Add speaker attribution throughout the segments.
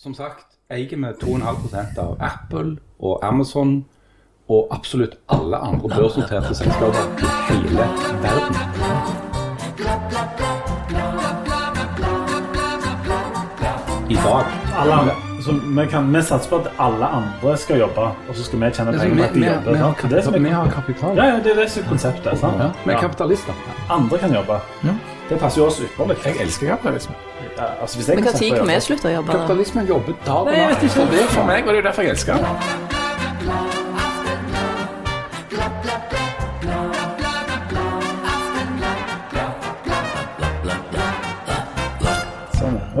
Speaker 1: Som sagt eier vi 2,5 av Apple og Amazon og absolutt alle andre børsnoterte selskaper i hele verden. I dag.
Speaker 2: Alle andre. Så vi, kan, vi satser på at alle andre skal jobbe, og så skal vi tjene penger på at de
Speaker 1: vi,
Speaker 2: jobber.
Speaker 1: vi, har?
Speaker 2: Det er det er-
Speaker 1: kapital.
Speaker 2: ja, ja, det er det som er konseptet. sant?
Speaker 1: Ja, vi er kapitalister.
Speaker 2: Andre kan jobbe. Det passer jo oss ypperlig.
Speaker 3: Jeg elsker kapitalisme.
Speaker 2: Ja, altså, hvis jeg
Speaker 4: Men når kan vi slutte å jobbe?
Speaker 1: Kapitalismen jobber dag og
Speaker 2: natt.
Speaker 3: For, det, for meg var det jo derfor jeg elsker den.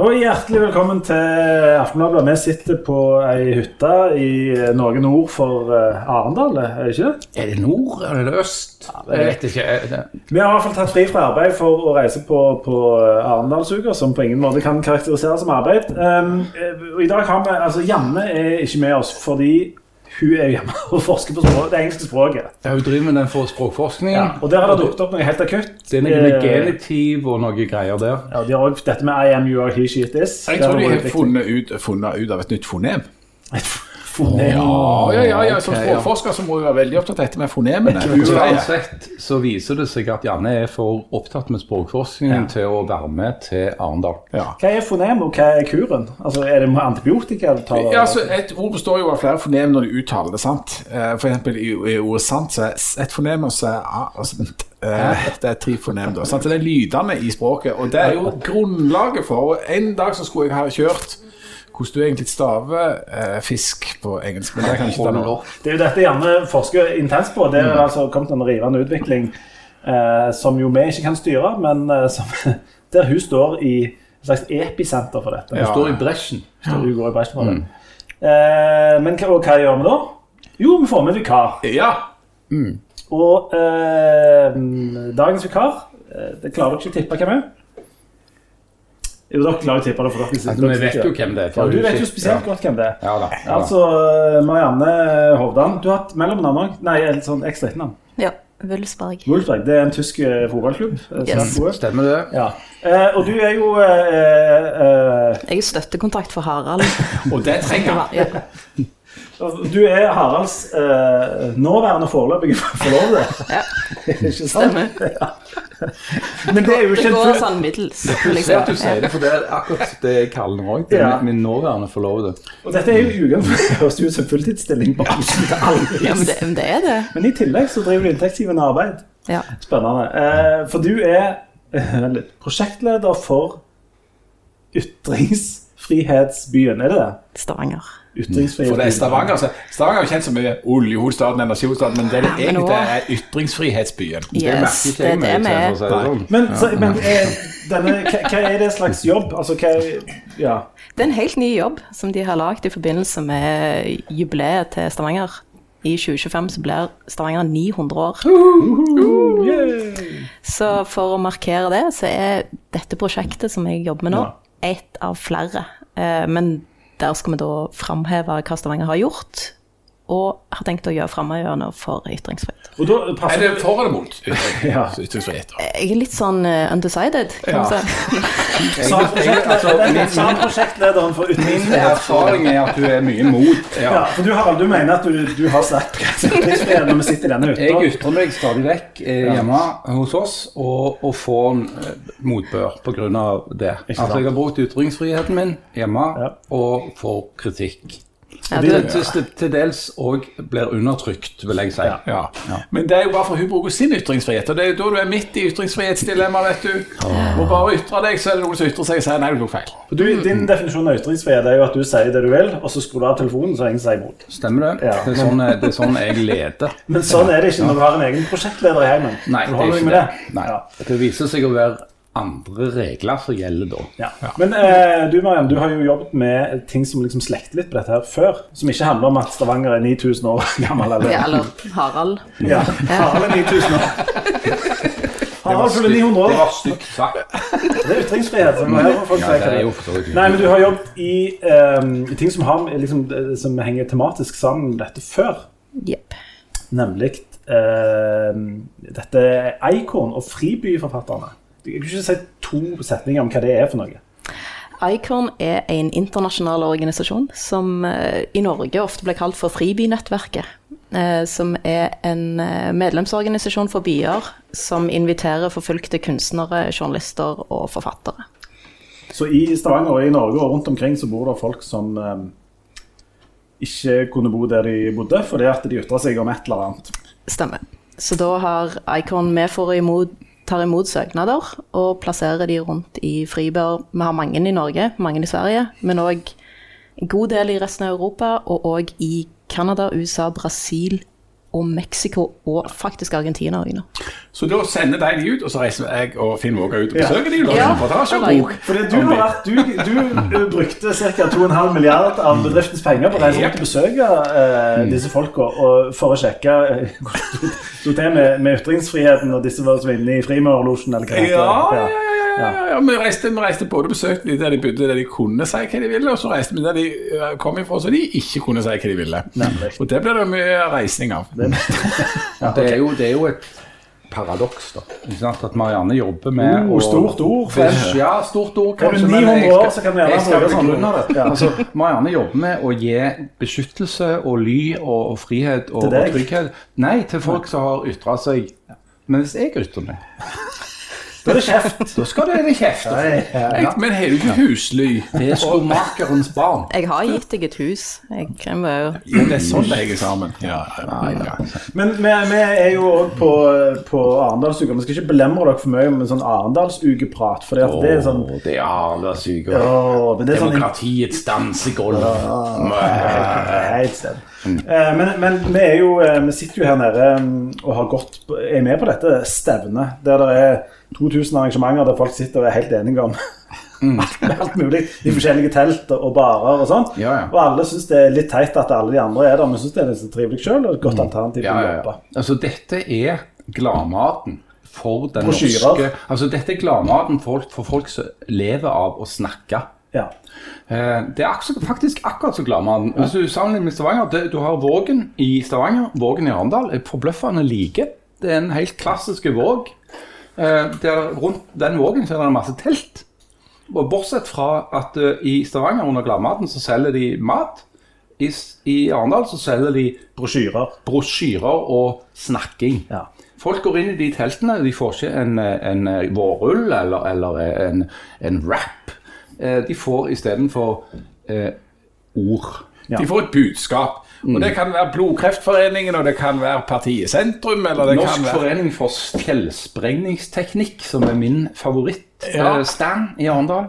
Speaker 2: Og hjertelig velkommen til Aftenbladet. Vi sitter på ei hytte i noe nord for eh, Arendal, er det ikke det?
Speaker 1: Er det nord eller er det øst? Jeg vet ikke. Det-
Speaker 2: Vi har i hvert fall tatt fri fra arbeid for å reise på, på Arendalsuka, som på ingen måte kan karakteriseres som arbeid. Um, eh, I dag har vi, altså Janne er ikke med oss fordi hun er hjemme og forsker på språk, det engelske språket.
Speaker 1: Ja, Hun driver med den for språkforskningen.
Speaker 2: Ja, og der har det dukket opp noe helt akutt.
Speaker 1: Det er noe med
Speaker 2: Eh,
Speaker 1: genitiv og noe greier der.
Speaker 2: Ja, De har også dette med I am, you are, he, she, it is.
Speaker 3: Jeg tror de har funnet ut, funnet ut av et nytt fonem.
Speaker 2: Funnet-
Speaker 3: Ja, ja, ja, ja. Som språkforsker så må du være veldig opptatt av dette med fonemene.
Speaker 1: Uansett så viser det seg at Janne er for opptatt med språkforskningen til å være med til Arendal.
Speaker 3: Ja.
Speaker 2: Hva er fonem, og hva er kuren? Altså, Er det med antibiotika? du tar?
Speaker 3: Ja, altså, Et ord består jo av flere fonem når du uttaler det. sant? Eh, For eksempel i, i ordet sant så er et fonem, og så er altså, eh, det er tre fonem. da, sant? Så Det er lydene i språket, og det er jo grunnlaget for og En dag så skulle jeg ha kjørt hvordan du egentlig staver eh, fisk på engelsk, men det kan ikke ta noe.
Speaker 2: Det er jo dette gjerne forsker intenst på. Det er altså kommet en rivende utvikling eh, som jo vi ikke kan styre, men eh, som, der hun står i et slags episenter for dette.
Speaker 1: Hun
Speaker 3: Ja.
Speaker 1: står i bresjen.
Speaker 2: Står, Hun går i bresjen for det. Eh, men hva, hva gjør vi da? Jo, vi får med vikar.
Speaker 3: Ja,
Speaker 2: Og eh, dagens vikar eh, Det klarer dere ikke å tippe hvem er. Jo, dere klarer å tippe det. for dere
Speaker 1: Altså, vi vet jo hvem det er.
Speaker 2: Ja, du vet jo spesielt godt hvem det er.
Speaker 1: Ja da. Ja, da.
Speaker 2: Altså, Marianne Hovdan. Du har hatt mellomnavn òg? Nei, et sånn ekstra etternavn.
Speaker 4: Ja, Wulfsberg.
Speaker 2: Wulfsberg. Det er en tysk eh, fotballklubb. eh,
Speaker 4: Yes.
Speaker 1: Stemmer det?
Speaker 2: Ja. Eh, og du er jo eh, eh,
Speaker 4: Jeg er støttekontakt for Harald.
Speaker 3: og det trenger jeg.
Speaker 4: Ja.
Speaker 2: Du er Haralds eh, nåværende foreløpige forlovede.
Speaker 4: Ja.
Speaker 2: Ikke sant?
Speaker 4: Stemmer.
Speaker 2: Ja. Men det er jo
Speaker 4: Det
Speaker 2: ikke Det
Speaker 4: går sånn middels.
Speaker 1: Se at du sier det, for det er akkurat det jeg kaller den òg. Det er
Speaker 2: Ja.
Speaker 1: min, nåværende forlovede.
Speaker 2: Og dette er jo utgangspunktet høres ut som fulltidsstilling. på absolutt alle
Speaker 4: Ja, men det, men det er det.
Speaker 2: Men i tillegg så driver du inntektsgivende arbeid.
Speaker 4: Ja.
Speaker 2: Spennende. Eh, for du er eh, prosjektleder for Ytringsfrihetsbyen, er det det?
Speaker 4: Stavanger.
Speaker 2: Ytringsfrihetsbyen.
Speaker 3: For det er Stavanger. Så Stavanger er jo kjent som mye oljehovedstaden, energihovedstaden, men det det
Speaker 4: Ja, men
Speaker 3: egentlig
Speaker 4: nå-
Speaker 3: er ytringsfrihetsbyen.
Speaker 4: Yes, det er det vi er.
Speaker 1: sånn.
Speaker 2: Men, så, men er denne, hva, er det slags jobb? Altså, hva Ja.
Speaker 4: Det er en helt ny jobb som de har lagd i forbindelse med jubileet til Stavanger. I 2025 så blir Stavanger 900 år. Så for å markere det, så er dette prosjektet som jeg jobber med nå, ett av flere. Eh, Men der skal vi da framheve hva Stavanger har gjort, og har tenkt å gjøre framover for ytringsfrihet.
Speaker 2: Og da
Speaker 3: Er
Speaker 2: passer
Speaker 3: det for eller mot
Speaker 2: Ja.
Speaker 3: ytringsfrihet?
Speaker 4: Jeg er litt sånn eh, undecided, kan
Speaker 3: Ja.
Speaker 4: man si.
Speaker 2: Sa prosjektlederen for
Speaker 1: Min erfaring er at du er mye mot.
Speaker 2: Ja, for du, Harald, du mener at du, du har sterk ytringsfrihet når vi sitter i denne
Speaker 1: Jeg
Speaker 2: hytta?
Speaker 1: ytrer meg stadig vekk eh, hjemme hos oss og, og får eh, motbør pga. det.
Speaker 2: Sant.
Speaker 1: Altså, jeg har brukt ytringsfriheten min hjemme og får kritikk.
Speaker 4: Ja,
Speaker 1: Det
Speaker 4: det,
Speaker 1: til, til, dels òg blir undertrykt, vil jeg si.
Speaker 2: Ja.
Speaker 3: Ja. Men det er jo bare for hun bruker sin ytringsfrihet, og det er jo da du er midt i ytringsfrihetsdilemma, vet du. Må bare ytre deg, så er det noen som ytrer seg og sier nei, du tok feil.
Speaker 2: For du, din definisjon av ytringsfrihet er jo at du sier det du vil, og så skrur du av telefonen, så ingen sier imot.
Speaker 1: Stemmer det?
Speaker 2: Ja.
Speaker 1: Det, er sånn, det er sånn jeg leder.
Speaker 2: Men sånn er det ikke når du har en egen prosjektleder i heimen.
Speaker 1: Nei, det er ikke
Speaker 2: med
Speaker 1: det. Nei.
Speaker 2: Ja.
Speaker 1: Det viser seg å være andre regler som gjelder da.
Speaker 2: Ja. Men eh, du Mariam, du har jo jobbet med ting som liksom slekter litt på dette her før. Som ikke handler om at Stavanger er 9000 år gammel. Eller,
Speaker 4: ja, eller Harald.
Speaker 2: ja. Harald er 9000 år. Harald fyller 900
Speaker 1: Det
Speaker 2: år.
Speaker 1: var stygt sagt.
Speaker 2: Det er ytringsfrihet. Som her folk
Speaker 1: Ja, det er
Speaker 2: det
Speaker 1: jo
Speaker 2: Nei, men du har jobbet i um, ting som, har, liksom, som henger tematisk sammen med dette før.
Speaker 4: Yep.
Speaker 2: Nemlig uh, dette Eikon og Fribyforfatterne. Jeg kan ikke si to setninger om hva det er for noe.
Speaker 4: ICORN er en internasjonal organisasjon som eh, i Norge ofte blir kalt for Fribynettverket. eh, Som er en eh, medlemsorganisasjon for byer som inviterer forfulgte kunstnere, journalister og forfattere.
Speaker 2: Så i Stavanger og i Norge og rundt omkring så bor det folk som ikke kunne bo der de bodde, fordi at de ytra seg om et eller annet.
Speaker 4: Stemmer. Så da har ICORN med for å imot, tar imot søknader og plasserer de rundt i fribør. Vi har mange i Norge, mange i Sverige, men òg en god del i resten av Europa, og òg i Canada, USA, Brasil og Mexico, og faktisk Argentina òg nå.
Speaker 3: Så da sender de de ut, og så reiser jeg og Finn Våga ut og besøker de og lager
Speaker 4: Ja.
Speaker 3: reportasje og
Speaker 4: Ja.
Speaker 3: bok.
Speaker 2: Fordi du, har vært, du, du brukte ca. 2,5 milliard av bedriftens penger på å reise rundt og besøke uh, disse folka for å sjekke hvordan uh, det med, med ytringsfriheten og disse var som inne i Frimurerlosjen eller hva det
Speaker 3: Ja,
Speaker 2: heter.
Speaker 3: ja, ja, ja, ja, ja. Vi, reiste, vi reiste både og besøkte de der de bodde, der de kunne si hva de ville, og så reiste vi der de kom ifra, så de ikke kunne si hva de ville.
Speaker 2: Nemlig.
Speaker 3: Og det ble det mye reisning av.
Speaker 1: Ja, det, er jo, det er jo et paradoks, da. At Marianne jobber med
Speaker 2: Oh, stort ord, Fred.
Speaker 1: Ja, stort ord, kanskje.
Speaker 2: 900
Speaker 1: men jeg
Speaker 2: år, så kan vi
Speaker 1: jeg skal begrunne det.
Speaker 2: Ja.
Speaker 1: Altså, Marianne jobber med å gi beskyttelse og ly og, og frihet og, og trygghet. Nei, til folk som har ytra seg. Men hvis jeg ytrer meg,
Speaker 2: Da er det kjeft.
Speaker 1: da skal det være kjeft.
Speaker 3: Jeg, men har du ikke husly?
Speaker 1: Det er skomakerens barn.
Speaker 4: Jeg har gitt deg et hus. Jeg kremmer jo
Speaker 3: det er sånn det henger sammen. Ja, ja, ja.
Speaker 2: Men vi, vi er jo òg på, på Arendalsuka. Vi skal ikke belemre dere for mye med sånn Arendalsukeprat. For det er sånn
Speaker 1: det er Arendalsuka.
Speaker 2: Oh, Demokratiets det er sånn
Speaker 1: Demokratiets dansegulv.
Speaker 2: Helt sted. Eh, Men, men vi, er jo, eh, vi sitter jo her nede mm, og har gått, er med på dette stevnet, der det er 2000 arrangementer der folk sitter og er helt enige om alt, alt mulig i forskjellige telt og barer og sånn.
Speaker 1: Ja, ja.
Speaker 2: Og alle syns det er litt teit at alle de andre er der, men syns det er litt så trivelig sjøl og et godt alternativ
Speaker 1: Ja,
Speaker 2: å jobbe.
Speaker 1: Altså, dette er gladmaten for den
Speaker 2: Brosjyrer.
Speaker 1: norske Altså, dette er gladmaten for, for folk som lever av å snakke.
Speaker 2: Ja.
Speaker 1: Eh, Det er faktisk akkurat så gladmaten. Hvis du sammenligner med Stavanger det, Du har Vågen i Stavanger, Vågen i Arendal. forbløffende like. Det er en helt klassisk våg. Eh, Der, rundt den vågen så er det masse telt. Og Bortsett fra at uh, i Stavanger under gladmaten så selger de mat. I, I Arendal så selger de
Speaker 2: Brosjyrer.
Speaker 1: brosjyrer og snakking.
Speaker 2: Ja.
Speaker 1: Folk går inn i de teltene, de får ikke en, en vårrull eller, eller en, en rap. Eh, De får istedenfor eh, ord.
Speaker 3: De får et budskap. Og Det kan være Blodkreftforeningen, og det kan være partiet Sentrum, eller det
Speaker 1: Norsk
Speaker 3: kan være
Speaker 1: forening for fjellsprengningsteknikk, som er min favoritt.
Speaker 3: Ja.
Speaker 1: eh, Stand i Arendal.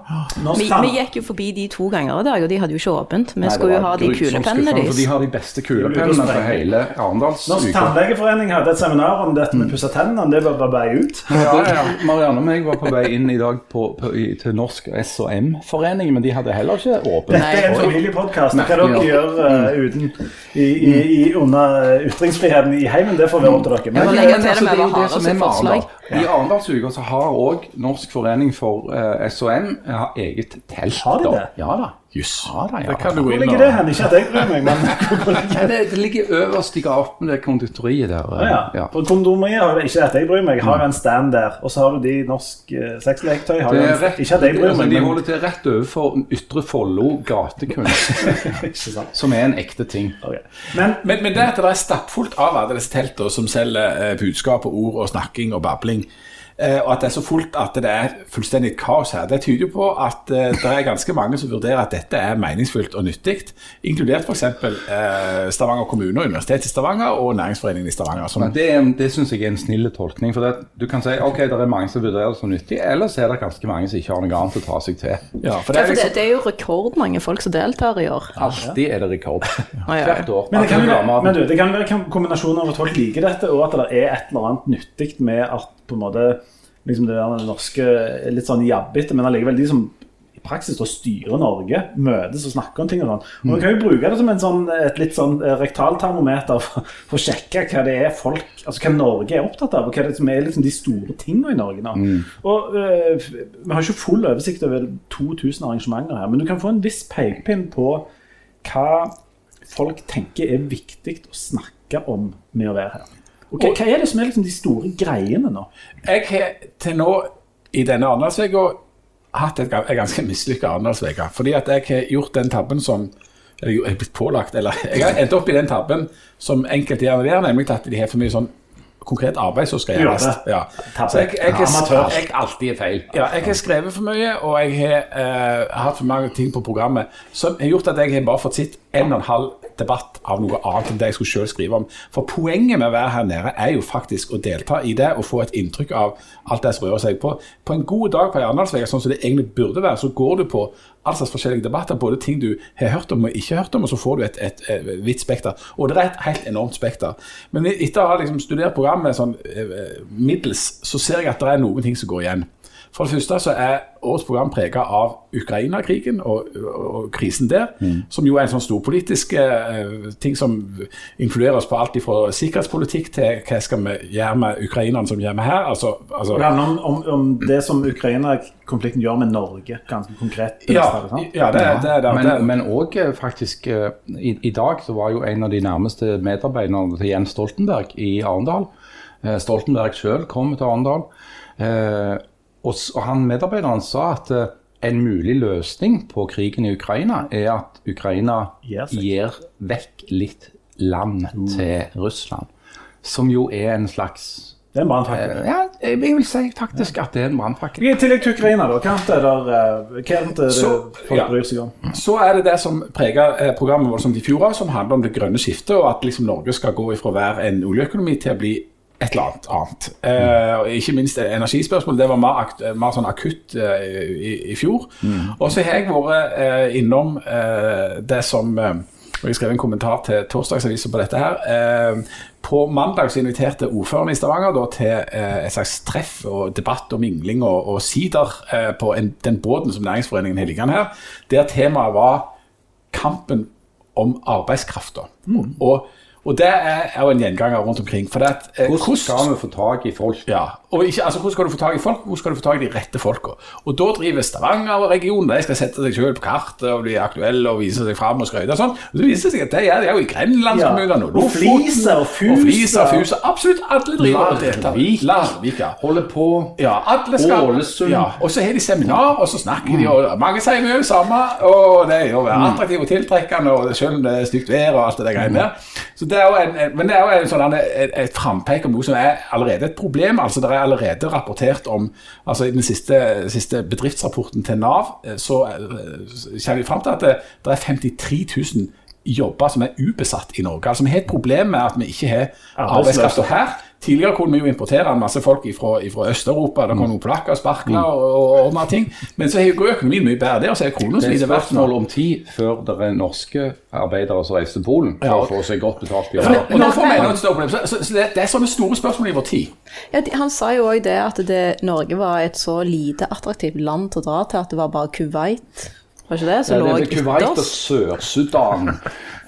Speaker 4: Vi, vi gikk jo forbi de to ganger i dag, og de hadde jo ikke åpent. Vi
Speaker 1: Nei,
Speaker 4: skulle jo ha de kulepennene
Speaker 1: deres. De har de beste kulepennene fra hele
Speaker 2: Norsk
Speaker 1: Arendalsuka.
Speaker 2: tannlegeforening hadde et seminar om dette med å pusse tennene. Det var bare vei ut.
Speaker 1: Ja, ja. Marianne og meg var på vei inn i dag på, på, i, til Norsk S&M-forening, men de hadde heller ikke åpent.
Speaker 2: Dette er en familiepodkast. Hva dere
Speaker 1: Merkelig,
Speaker 2: gjør uh, uten i, i, i, under eh, ytringsfriheten i heimen, det får være opp til dere.
Speaker 4: Ja,
Speaker 2: Men
Speaker 4: men
Speaker 1: Men altså,
Speaker 4: det
Speaker 1: er jo det som er med. Arendal. I Arendalsuka så har òg Norsk forening for uh, SOM har eget telt.
Speaker 2: Har de
Speaker 1: da.
Speaker 2: det?
Speaker 1: Ja da.
Speaker 3: Jøss.
Speaker 1: Ja da, ja
Speaker 3: Det kan
Speaker 1: da.
Speaker 3: du
Speaker 2: hvor ligger det hen? Ikke at jeg bryr meg, men
Speaker 1: Ja, det, det ligger øverst i gaten, det konditoriet der.
Speaker 2: det? Ja.
Speaker 1: Ja.
Speaker 2: For kondomeriet har det ikke at jeg bryr meg, har en stand der. Og så har du de norsk uh, sexleketøy. Har
Speaker 1: Det er rett,
Speaker 2: ikke at jeg bryr
Speaker 1: altså,
Speaker 2: meg,
Speaker 1: de holder til rett overfor Ytre Follo gatekunst, som er en ekte ting.
Speaker 2: Okay. Men
Speaker 3: Men, men det at det er stappfullt av alle disse teltene som selger eh, budskap og ord og snakking og babling, eh, og at det er så fullt at det er fullstendig kaos her, det tyder jo på at eh, det er ganske mange som vurderer at dette er meningsfullt og nyttig, inkludert f.eks. Eh, Stavanger kommune og Universitetet i Stavanger og Næringsforeningen i Stavanger. Som,
Speaker 1: Men det, det syns jeg er en snill tolkning. For det, du kan si ok, det er mange som vurderer det som nyttig, ellers er det ganske mange som ikke har noe annet å ta seg til.
Speaker 3: ja, for det
Speaker 4: Ja,
Speaker 3: er
Speaker 4: for det,
Speaker 3: liksom,
Speaker 4: det er jo rekordmange folk som deltar i år.
Speaker 1: Alltid er det rekord.
Speaker 4: ja, ja.
Speaker 1: Hvert år.
Speaker 2: Men det kan, jo være, men du, det kan være en kombinasjon av at folk liker dette, og at det er et eller annet nyttig med at på en måte liksom det der norske litt sånn jabbete, men allikevel de som i praksis da styrer Norge, møtes og snakker om ting og sånn. Og Vi kan jo bruke det som en sånn, et litt sånn eh, rektaltermometer for, for å sjekke hva det er folk Altså hva Norge er opptatt av, og hva det er som er liksom de store tingene i Norge nå. Og eh, Vi har ikke full oversikt over 2000 arrangementer her, men du kan få en viss pekepinn på hva folk tenker er viktig å snakke om med å være her. Og hva, hva er det som er liksom de store greiene nå?
Speaker 3: jeg har til nå i denne Arendalsveka hatt et, ganske mislykka Arendalsuke. Fordi at jeg har gjort den tabben som eller jeg er blitt pålagt, eller jeg har endt opp i den tabben som enkelte gjerne gjør, nemlig at de har for mye sånn konkret arbeid som skal gjøres. Ja. Så jeg, jeg, jeg, jeg,
Speaker 1: alltid er feil.
Speaker 3: ja, jeg har skrevet for mye, og jeg har eh, hatt for mange ting på programmet som har gjort at jeg har bare fått sett en og en halv debatt av noe annet enn det jeg skulle selv skrive om. For poenget med å være her nede er jo faktisk å delta i det og få et inntrykk av alt det som rører seg på. På en god dag på Arendalsvega, sånn som det egentlig burde være, så går du på all slags forskjellige debatter, både ting du har hørt om og ikke hørt om, og så får du et, et, et vidt spekter. Og det er et helt enormt spekter. Men etter å ha liksom studert programmet sånn eh, middels, så ser jeg at det er noen ting som går igjen. For det første så er årets program prega av Ukraina-krigen og, og, og krisen der, som jo er en sånn storpolitisk eh, ting som influerer oss på alt fra sikkerhetspolitikk til hva skal vi gjøre med ukrainerne som gjør med her. Altså, altså,
Speaker 2: Det handler om, om, om det som Ukraina-konflikten gjør med Norge, ganske konkret.
Speaker 3: ja, ja, det, det, det, det,
Speaker 1: Men, men òg faktisk eh, i, I dag så var jo en av de nærmeste medarbeiderne til Jens Stoltenberg i Arendal. Eh, Stoltenberg sjøl kom til Arendal. Og, og han medarbeideren sa at eh, en mulig løsning på krigen i Ukraina er at Ukraina
Speaker 2: Gir
Speaker 1: vekk litt land til Russland. Som jo er en slags
Speaker 2: Det er en brannfakkel.
Speaker 1: eh, Ja, jeg vil si faktisk at det er en brannfakkel.
Speaker 2: I tillegg til Ukraina, da, hva er der, eh, hva er det
Speaker 3: Så-
Speaker 2: folk
Speaker 3: ja.
Speaker 2: bryr seg om?
Speaker 3: Så er det det som preger programmet vårt som de fjor, som handler om det grønne skiftet, og at liksom Norge skal gå ifra å være en oljeøkonomi til å bli et eller annet annet. Eh, og ikke minst energispørsmål. Det var mer, mer sånn akutt eh, i, i fjor. Og så har jeg vært eh, innom eh, det som eh, og Jeg skrev en kommentar til torsdagsavisa på dette. her. Eh, på mandag så inviterte ordføreren i Stavanger da, til et slags treff og debatt og mingling og, og sider på en, den båten som Næringsforeningen har liggende her, der temaet var kampen om arbeidskrafta. Og, og det er jo en gjenganger rundt omkring. For det at, eh,
Speaker 1: Hvordan skal vi få tak i folk?
Speaker 3: ja, og ikke, altså, Hvordan skal du få tak i folk? Hvordan skal du få tak i de rette folka? Og Da driver Stavanger-regionen de skal sette seg selv på kartet og bli aktuelle og vise seg fram og skryte. Og sånn. Og så viser det seg at det er, de er jo i Grenlandskommunene og
Speaker 2: Ja. Og Flisa og Fusa.
Speaker 3: Og Flisa og Fusa. Absolutt alle driver og deltar.
Speaker 1: Larvik.
Speaker 3: Larvik, ja.
Speaker 1: Holder på
Speaker 3: Ja, alle skal
Speaker 1: Ålesund.
Speaker 3: Ja, og så har de seminar, og så snakker de, og mange sier mye det samme. Og det er jo attraktivt være og tiltrekkende, og selv om det er stygt vær og alt det der greiene der. Så det er jo en, en- men det er jo en sånn, et, et frampek om noe som er allerede et problem. altså Det er allerede rapportert om altså I den siste, siste bedriftsrapporten til Nav eh, så eh, kommer vi fram til at det, det er 53 000 jobber som er ubesatt i Norge. Altså Vi har et problem med at vi ikke har arbeidskraft her. Tidligere kunne vi jo importere en masse folk fra Øst-Europa. Det kom noen plakker, sparkler og, og, og mer ting. Men så har jo økonomien mye bedre der, så er kronen
Speaker 1: Det
Speaker 3: så
Speaker 1: er et
Speaker 3: lite verdt nå.
Speaker 1: spørsmål om tid før det er norske arbeidere som reiser til Polen for
Speaker 3: Ja.
Speaker 1: å få seg godt betalt
Speaker 3: Ja,
Speaker 1: jobb.
Speaker 3: og får vi enda et større problem. Så, så, så det, det er sånne store spørsmål i vår tid.
Speaker 4: Ja, de- han sa jo òg det at det, Norge var et så lite attraktivt land til å dra til at det var bare Kuwait. Var ikke det? Som lå
Speaker 1: er Kuwait og
Speaker 4: ytterst.
Speaker 1: Sør-Sudan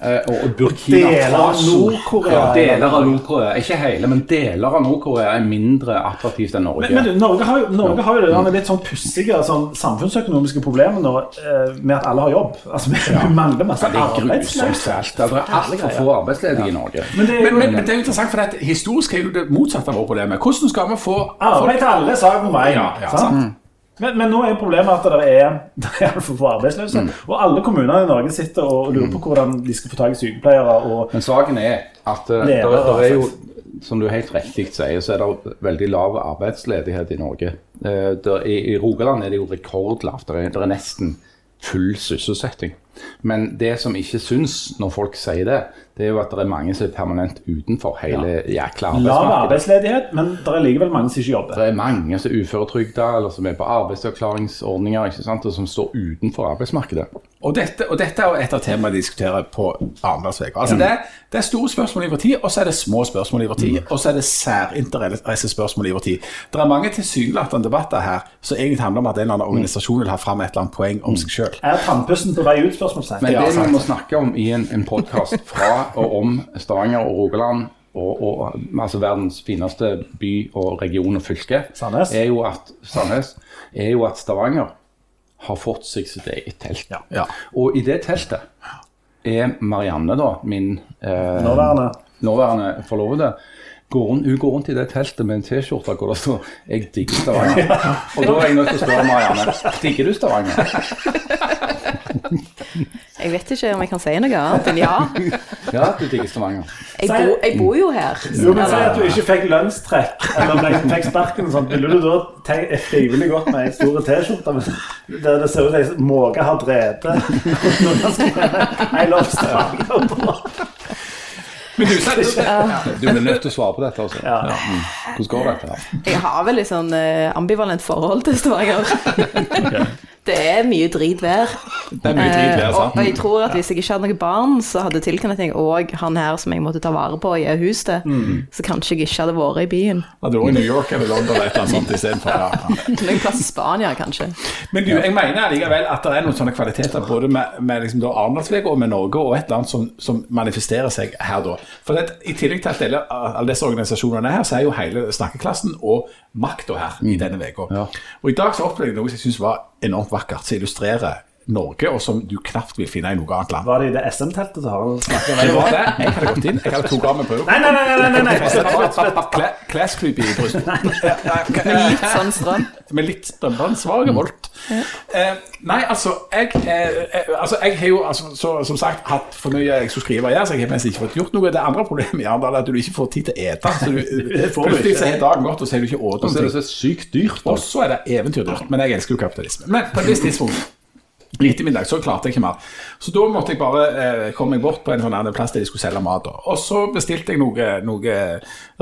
Speaker 1: eh, og Burkina Burkina
Speaker 2: Deler av Nord-Korea.
Speaker 1: Ja, deler av Nord-Korea. Ikke hele, men deler av Nord-Korea er mindre attraktivt enn Norge.
Speaker 2: Men, men du, Norge har jo, Norge har jo det litt sånn pussige sånn, samfunnsøkonomiske problemet nå eh, med at alle har jobb. Altså, Vi ja. mangler masse arbeidsløse.
Speaker 1: Det er altfor få arbeidsledige i Norge.
Speaker 2: Men det er
Speaker 3: Men,
Speaker 2: jo
Speaker 3: men, men det er interessant, for at historisk er jo det motsatte av vårt problem. Hvordan skal vi få
Speaker 2: arbeid til alle, sak nummer meg.
Speaker 3: Ja, ja,
Speaker 2: sant? Men, men nå er problemet at det er, det er altfor få arbeidsløse.
Speaker 1: Mm.
Speaker 2: Og alle kommunene i Norge sitter og lurer på hvordan de skal få tak i sykepleiere. Og,
Speaker 1: Men saken er at der, der er jo,
Speaker 2: altså.
Speaker 1: som du helt riktig sier, så er det veldig lav arbeidsledighet i Norge. Uh, der, i, I Rogaland er det jo rekordlavt. Det er, det er nesten full sysselsetting. Men det som ikke syns når folk sier det, det er jo at det er mange som er permanent utenfor hele jækla
Speaker 2: lav arbeidsledighet, men det er likevel mange som ikke jobber.
Speaker 1: Det er mange som er uføretrygda eller som er på arbeidsavklaringsordninger ikke sant, og som står utenfor arbeidsmarkedet.
Speaker 3: Og dette, og dette er jo et av temaene de diskuterer på Arendalsveka. Altså det, er- det er store spørsmål i vår tid, og så er det små spørsmål i vår tid. Og så er det særinteressespørsmål i vår tid. Det er mange tilsynelatende debatter her som egentlig handler om at en eller annen organisasjon vil ha fram et eller annet poeng om seg sjøl.
Speaker 2: Er tannpussen på vei ut? Spørsmålstegn?
Speaker 1: Men det vi må snakke om i en, en podkast fra og om Stavanger og Rogaland, og, og altså verdens fineste by og region og fylke,
Speaker 2: Sandnes.
Speaker 1: er jo at Sandnes, er jo at Stavanger har fått seg sitt eget telt.
Speaker 3: Ja.
Speaker 1: Og i det teltet er Marianne, da, min eh,
Speaker 2: Nåværende.
Speaker 1: nåværende forlovede, går hun, hun går rundt i det teltet med en T-skjorte hvor det står 'Jeg digger Stavanger'. Og da er jeg nødt til å spørre Marianne digger du Stavanger.
Speaker 4: Jeg vet ikke om jeg kan si noe annet enn ja.
Speaker 1: Ja, du digger Stavanger.
Speaker 4: Jeg, bo, jeg bor jo her.
Speaker 2: Jo, men Si at du ikke fikk lønnstrekk, eller ble, fikk sparken, og sånt, ville du da tenkt frivillig gått med ei stor T-skjorte der det ser ut som ei måke har drept noen har skrevet 'I love Stavanger' på?
Speaker 3: Men du, er
Speaker 1: Du blir nødt til å svare på dette. Altså.
Speaker 2: Ja.
Speaker 1: Ja. Mm. Hvordan går dette?
Speaker 4: Jeg har vel litt sånn eh, ambivalent forhold til Stavanger. Det er mye dritvær.
Speaker 3: det er mye drit
Speaker 4: Eh, og, og jeg tror at hvis jeg ikke hadde noen barn, så hadde tilknytning og han her som jeg måtte ta vare på i hus til,
Speaker 3: Mm.
Speaker 4: så kanskje jeg ikke hadde vært i byen.
Speaker 3: Hadde vært i New York eller London eller et eller annet sånt istedenfor. Ja.
Speaker 4: Noen plass i Spania, kanskje.
Speaker 3: Men du, jeg mener allikevel at det er noen sånne kvaliteter både med, med liksom da og med Norge og et eller annet som, som manifesterer seg her da. For det, I tillegg til at alle, alle disse organisasjonene er her, så er jo hele snakkeklassen og makta her i denne uka.
Speaker 1: Ja.
Speaker 3: Og i dag så opplevde jeg noe som jeg syns var enormt vakkert, som illustrerer Norge, og som du knapt vil finne i noe annet land.
Speaker 2: Var det i det SM-teltet som Harald snakket
Speaker 3: Det
Speaker 2: veldig
Speaker 3: var det. Jeg hadde gått inn, jeg hadde to meg på
Speaker 2: Nei, nei, nei! nei, nei, nei.
Speaker 3: Klesklype i brystet.
Speaker 4: Med litt sånn strøm.
Speaker 3: Med litt strømbånd, svak og. Eh, nei, altså jeg, eh, eh, altså, jeg har jo altså, så, som sagt hatt for mye jeg skulle skrive her, så jeg har nesten ikke fått gjort noe. Det andre problemet i Arendal er at du ikke får tid til å ete. Så du, plutselig så har dagen gått, og så har du ikke åt
Speaker 1: Og så er det så sykt dyrt.
Speaker 3: Og så er det eventyrdyrt. Men jeg elsker jo kapitalisme. Men på et visst tidspunkt i ettermiddag så klarte jeg ikke mer. Så da måtte jeg bare eh, komme meg bort på en sånn plass der de skulle selge mat. Og så bestilte jeg noe, noe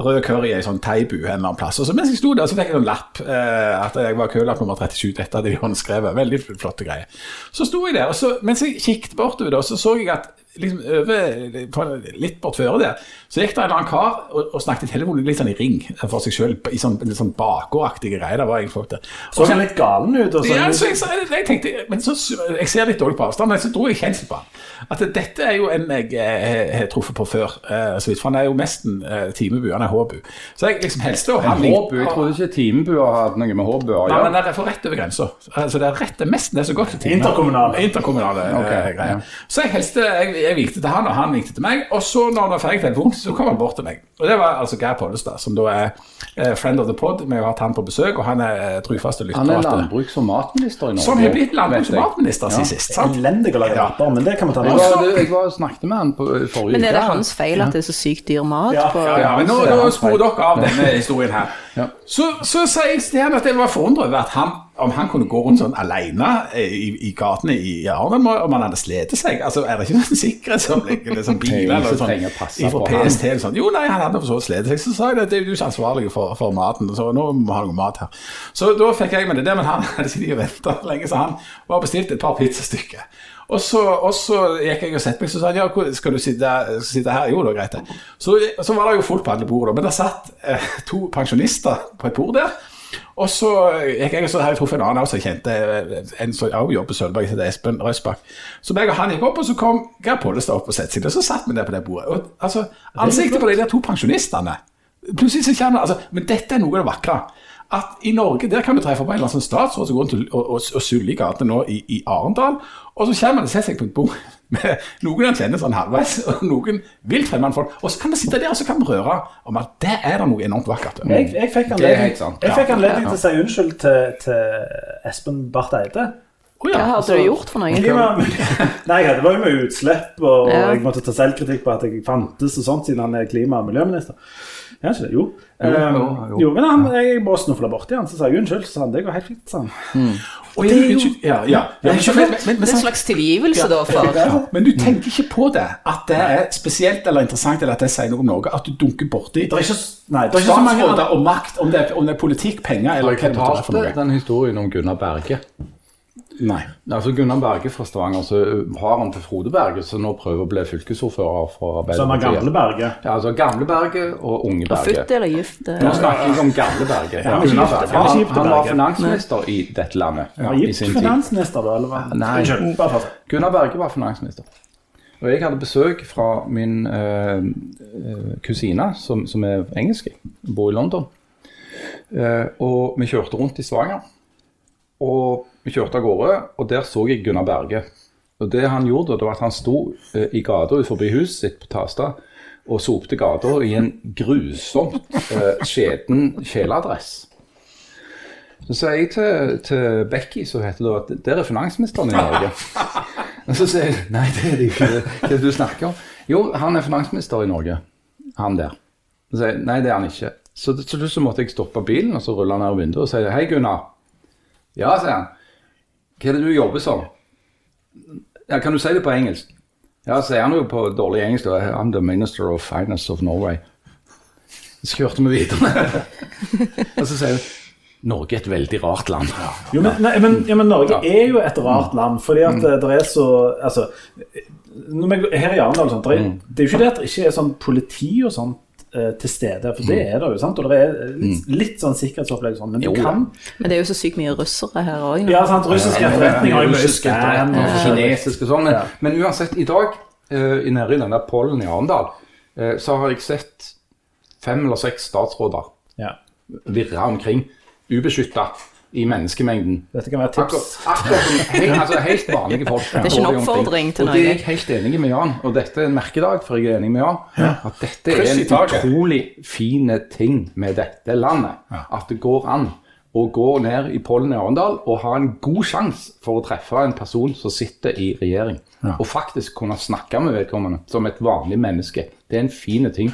Speaker 3: rød curry i en sånn thaibu en eller annen plass. Og så mens jeg sto der, så fikk jeg en lapp eh, at jeg var kølapp nummer 37. Dette hadde de håndskrevet. Veldig flotte greier. Så sto jeg der, og så, mens jeg kikket bortover, da, så så jeg at liksom over, på- litt bortføre der, så gikk det en eller annen kar og, og snakket i telefonen litt sånn i ring for seg sjøl, i sånn, litt sånn bakgårdaktige greier. Det var egentlig folk der.
Speaker 2: Så han litt galen ut? Og
Speaker 3: Ja,
Speaker 2: sånn.
Speaker 3: så jeg, så jeg, jeg tenkte, men så, jeg ser litt dårlig på avstand, men så dro jeg kjensel på han. At dette er jo en jeg eh, har truffet på før, eh, så vidt, for han er jo nesten eh, timebu, han er Håbu. Så jeg liksom helste og han
Speaker 1: Håbu, jeg trodde ikke Timebu hadde noe med Håbu å
Speaker 3: Nei, men
Speaker 1: gjøre.
Speaker 3: det er for rett over grensa. Altså, det er rett, det er nesten det som går godt til.
Speaker 2: Interkommunale.
Speaker 3: Interkommunale eh,
Speaker 1: Ok,
Speaker 3: greier.
Speaker 1: ja.
Speaker 3: Så jeg helste, jeg, jeg vinkte til han, og han vikte til meg. Og så, når han var ferdig telefon, så kom han bort til meg. Og det var altså Geir Pollestad, som da er eh, friend of the pod. Vi har hatt han på besøk, og han er eh, trufaste lytter.
Speaker 1: Han er landbruks- og matminister i Norge.
Speaker 3: Som har blitt landbruks- og matminister siden
Speaker 1: Ja.
Speaker 3: sist. sant?
Speaker 2: Elendig å lage rapper, men det kan vi ta med oss.
Speaker 1: jeg var og snakket med han på forrige
Speaker 4: Men er det hans feil at det er så sykt dyr mat
Speaker 2: Ja,
Speaker 4: på
Speaker 3: Ja, ja, men nå, nå sporer dere av denne historien her.
Speaker 1: Ja.
Speaker 3: Så, så sier jeg til han at jeg var forundret over at han, om han kunne gå rundt sånn alene eh, i, i gatene i Arendal, om han hadde slitt seg. Altså, er det ikke noen sikkerhet som ligger liksom biler eller
Speaker 1: som
Speaker 3: sånn, fra PST eller sånn? Jo, nei, han hadde for så vidt slitt seg. Så sa jeg at det er du som er ansvarlig for, for maten, så nå må vi ha noe mat her. Så da fikk jeg med det der, men han hadde sittet og venta lenge, så han var bestilt et par pizzastykker. Og så, og så gikk jeg og sette meg, så sa han ja, skal du sitte, sitte her? Jo, det er greit. det. Så, så var det jo fullt på alle bord, da, men det satt eh, to pensjonister på et bord der. Og så gikk jeg og så hadde jeg truffet en annen også, jeg kjente en som også jobber på Sølvberg, som heter Espen Røsbakk. Så meg og han gikk opp, og så kom Geir Pollestad opp og satte seg Og Så satt vi der på det bordet. Og, altså, ansiktet på de der to pensjonistene Plutselig så kjenner altså, Men dette er noe av det vakre. At i Norge der kan du treffe på en eller annen sånn statsråd som går rundt og, og, og suller i gatene nå i, i Arendal, og så kommer han og setter seg på et bord noen han kjenner sånn halvveis, og noen vil fremmede folk. Og så kan vi sitte der og så kan vi røre om at det er det noe enormt vakkert.
Speaker 2: Jeg, jeg fikk anledning, jeg fikk
Speaker 3: Ja.
Speaker 2: anledning til å si unnskyld til, til Espen Barth Eide.
Speaker 3: Å
Speaker 4: Hva hadde
Speaker 3: altså,
Speaker 4: du gjort for noe?
Speaker 2: Nei, det var jo med utslipp, og
Speaker 4: Ja.
Speaker 2: jeg måtte ta selvkritikk på at jeg fantes og sånt, siden han er klima- og miljøminister. Ja, ikke det? Jo. Um,
Speaker 1: jo, jo.
Speaker 2: jo, men han, jeg bare snufla borti han, så sa jeg unnskyld. Så sa han det går helt fint. sa han.
Speaker 3: og det er jo ja, ja, ja, men, men, men, men,
Speaker 4: Det er en slags tilgivelse, da, for
Speaker 3: ja, men du tenker ikke på det, at det er spesielt eller interessant, eller at det sier noe om noe, at du dunker borti
Speaker 2: Det er ikke, nei, det er ikke så mange
Speaker 3: statsråder om makt, om det, er, om det er politikk, penger eller hva det måtte være for
Speaker 1: fortalte den historien om Gunnar Berge.
Speaker 3: Nei.
Speaker 1: Altså Gunnar Berge fra Stavanger, så har han til Frode Berge, som nå prøver å bli fylkesordfører for
Speaker 2: Som er gamle Berge.
Speaker 1: Ja, altså Gamle Berge og Unge Berge.
Speaker 4: Født eller gift? eh,
Speaker 1: Nå snakker jeg om Gamle Berge.
Speaker 2: Ja,
Speaker 1: Gunnar Berge. Han, han var finansminister i dette landet
Speaker 2: gitt
Speaker 1: sin
Speaker 2: finansminister, da? Eller hva?
Speaker 1: Nei. Gunnar Berge var finansminister. Og jeg hadde besøk fra min eh, eh, kusine, som, som er engelsk, bor i London. Eh, og vi kjørte rundt i Stavanger. Og vi kjørte av gårde, og der så jeg Gunnar Berge. Og det han gjorde, det var at han sto eh, i gata utenfor huset sitt på Tasta, og sopte gata i en grusomt eh, skjeden kjeledress. Så sier jeg til, til Becky, som heter det, at der er finansministeren i Norge. Og så sier jeg nei, det er det ikke. Hva er det du snakker om? Jo, han er finansminister i Norge. Han der. Så sier jeg nei, det er han ikke. Så til slutt så måtte jeg stoppe bilen, og så rulle ned vinduet og si hei, Gunnar. Ja, sier han. Hva er det du jobber som? Ja, kan du si det på engelsk? Ja, sier han jo på dårlig engelsk. da. I'm the minister of finance of Norway. Så kjørte vi videre. og så sier hun Norge er et veldig rart land.
Speaker 2: Jo, men, nei, men, ja, men Norge er jo et rart land, fordi at det er så altså, vi, Her i Arendal sånn, det, er- jo ikke det at det ikke er sånn politi og sånt til stede, for det er det jo. sant? Og det er litt, litt sånn sikkerhetsopplegg sånn, men du
Speaker 1: Jo
Speaker 2: kan
Speaker 4: Men det er jo så sykt mye russere her òg.
Speaker 2: Ja, sant, Russiske etterretninger har jo mye
Speaker 1: etterretning, sånn. Men,
Speaker 2: Ja.
Speaker 1: men uansett, i dag, nede i den der pollen i Arendal, eh, så har jeg sett fem eller seks statsråder
Speaker 2: Ja.
Speaker 1: virre omkring, ubeskytta i menneskemengden.
Speaker 2: Dette kan være tips.
Speaker 1: Akkurat, akkurat helt, altså helt vanlige folk.
Speaker 4: er ikke en oppfordring til
Speaker 1: Og det er jeg helt enig med Jan, og dette er en merkedag, for jeg er enig med Jan, at dette er en utrolig fin ting med dette landet. At det går an å gå ned i pollen i Arendal og ha en god sjanse for å treffe en person som sitter i regjering. Og faktisk kunne snakke med vedkommende som et vanlig menneske. Det er en fin ting.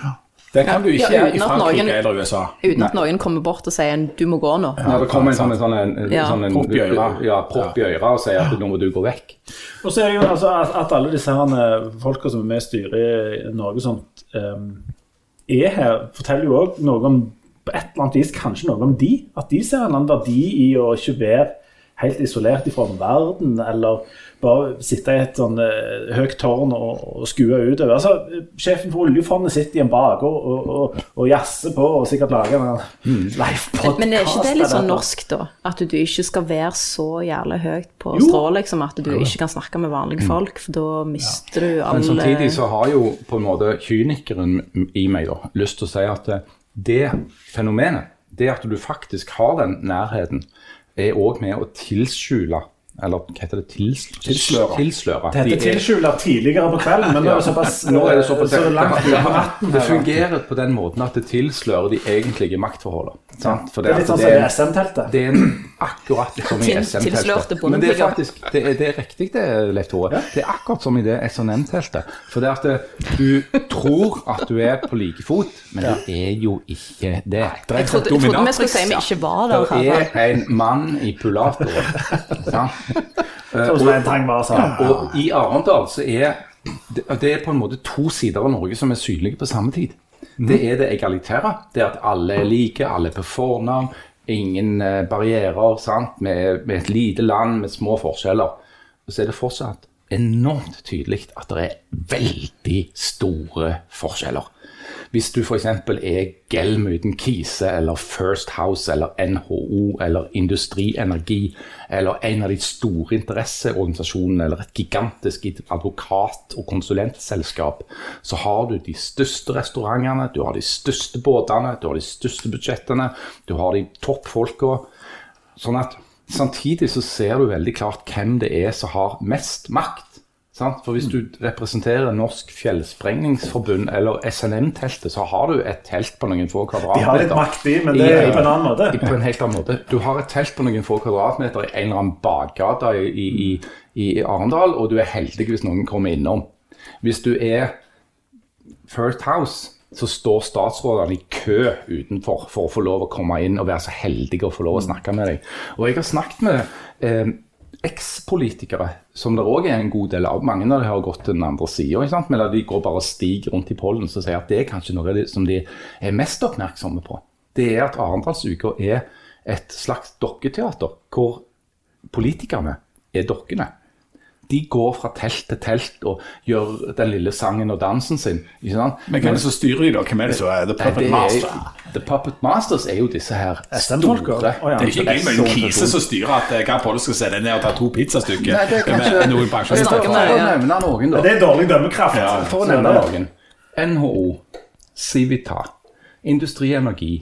Speaker 3: Det kan du ikke
Speaker 4: Ja,
Speaker 3: i Frankrike
Speaker 4: noen-
Speaker 3: eller USA.
Speaker 4: Uten at noen kommer bort og sier 'du må gå nå'.
Speaker 1: Ja, det kommer en sånn, en sånn, en,
Speaker 4: Ja.
Speaker 1: sånn en,
Speaker 3: Propp i øret.
Speaker 1: Ja, ja. og sier at nå må du gå vekk.
Speaker 2: Og så er det jo altså at, at alle disse her eh, folka som er med i styret i Norge sånt, um, er her, forteller jo òg noe om på et eller annet vis kanskje noe om de. At de ser en annen verdi i å ikke være helt isolert fra verden, eller bare sitte i et sånn uh, høyt tårn og, og skue utover. Altså, eh, Sjefen for oljefondet sitter i en bakgård og, og, og jazzer på og sikkert lager en live-podkast.
Speaker 4: Men er ikke det litt sånn norsk, da? At du ikke skal være så jævlig høyt på
Speaker 2: Jo.
Speaker 4: strå, liksom. At du ikke kan snakke med vanlige folk, for da mister du alle
Speaker 1: Men samtidig så har jo på en måte kynikeren i meg da, lyst til å si at eh, det fenomenet, det at du faktisk har den nærheten, er òg med å tilskjule Eller hva heter det? Tils,
Speaker 3: Tilsløre.
Speaker 1: tilsløre.
Speaker 2: Det heter
Speaker 1: er-
Speaker 2: tilskjuler tidligere på kvelden, men nå er det såpass,
Speaker 1: Nå er det såpass
Speaker 2: så langt
Speaker 1: det,
Speaker 2: på natten.
Speaker 1: det fungerer på den måten at det tilslører de egentlige maktforholdene. Sant?
Speaker 2: Det er litt sånn som
Speaker 1: det
Speaker 2: i
Speaker 1: er-
Speaker 2: SM-teltet.
Speaker 1: Det er en, akkurat som i SN-teltet. Men det er faktisk det er, det er riktig, det, Leif Tore. Det er akkurat som i det SNM-teltet. For det at det, du tror at du er på like fot, men det er jo ikke det.
Speaker 4: Jeg trodde, jeg trodde vi skulle si vi ikke var der.
Speaker 1: Det er en mann i?
Speaker 2: Sånn som en tang sa.
Speaker 1: Og i Arendal så er det, er på en måte to sider av Norge som er synlige på samme tid. Det er det egalitære. Det at alle er like, alle er på fornavn. Ingen eh, barrierer. sant? Med, med et lite land med små forskjeller. Og så er det fortsatt enormt tydelig at det er veldig store forskjeller. Hvis du f.eks. er Gelm uten Kise, eller First House, eller NHO, eller Industrienergi, eller en av de store interesseorganisasjonene, eller et gigantisk advokat- og konsulentselskap, så har du de største restaurantene, du har de største båtene, du har de største budsjettene, du har de toppfolka. Sånn at samtidig så ser du veldig klart hvem det er som har mest makt. Sant? For hvis du representerer Norsk Fjellsprengningsforbund eller SNM-teltet, så har du et telt på noen få kvadratmeter.
Speaker 2: De har litt makt i, men det er på en annen måte.
Speaker 1: På en helt annen måte. Du har et telt på noen få kvadratmeter i en eller annen bakgate i, i, i, i Arendal, og du er heldig hvis noen kommer innom. Hvis du er First House, så står statsrådene i kø utenfor for å få lov å komme inn og være så heldige å få lov å snakke med deg. Og jeg har snakket med eh, ekspolitikere, som det òg er en god del av. Mange av dem har gått til den andre sida, men de går bare og stiger rundt i pollen og sier at det er kanskje noe som de er mest oppmerksomme på. Det er at Arendalsuka er et slags dokketeater, hvor politikerne er dokkene. De går fra telt til telt og gjør den lille sangen og dansen sin. Ikke sant?
Speaker 3: Men hvem er det som styrer de, da? Hvem er det som er The Puppet
Speaker 1: er,
Speaker 3: Master?
Speaker 1: er, The Puppet Masters er jo disse her store
Speaker 2: oh, ja.
Speaker 3: Det er ikke Gilmar Kise som styrer at eh, Geir Polle skal sette ned og ta to pizzastykker
Speaker 1: Nei, det er kanskje
Speaker 3: med noen
Speaker 1: For å
Speaker 4: ja.
Speaker 1: nevne noen, da.
Speaker 2: Det er dårlig dømmekraft.
Speaker 3: Ja,
Speaker 1: For å nevne noen. NHO, Civita, Industrienergi,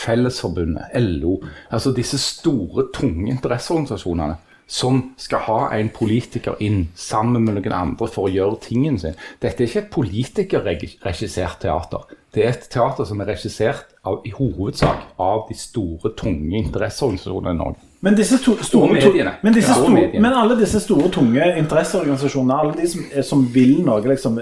Speaker 1: Fellesforbundet, LO. Altså disse store, tunge interesseorganisasjonene som skal ha en politiker inn sammen med noen andre for å gjøre tingen sin. Dette er ikke et politikerregissert teater. Det er et teater som er regissert av, i hovedsak av de store, tunge interesseorganisasjonene i Norge.
Speaker 2: Men, disse to, store,
Speaker 1: mediene.
Speaker 2: men, disse
Speaker 1: Ja,
Speaker 2: store,
Speaker 1: mediene.
Speaker 2: men alle disse store, tunge interesseorganisasjonene, alle de som, som vil noe, liksom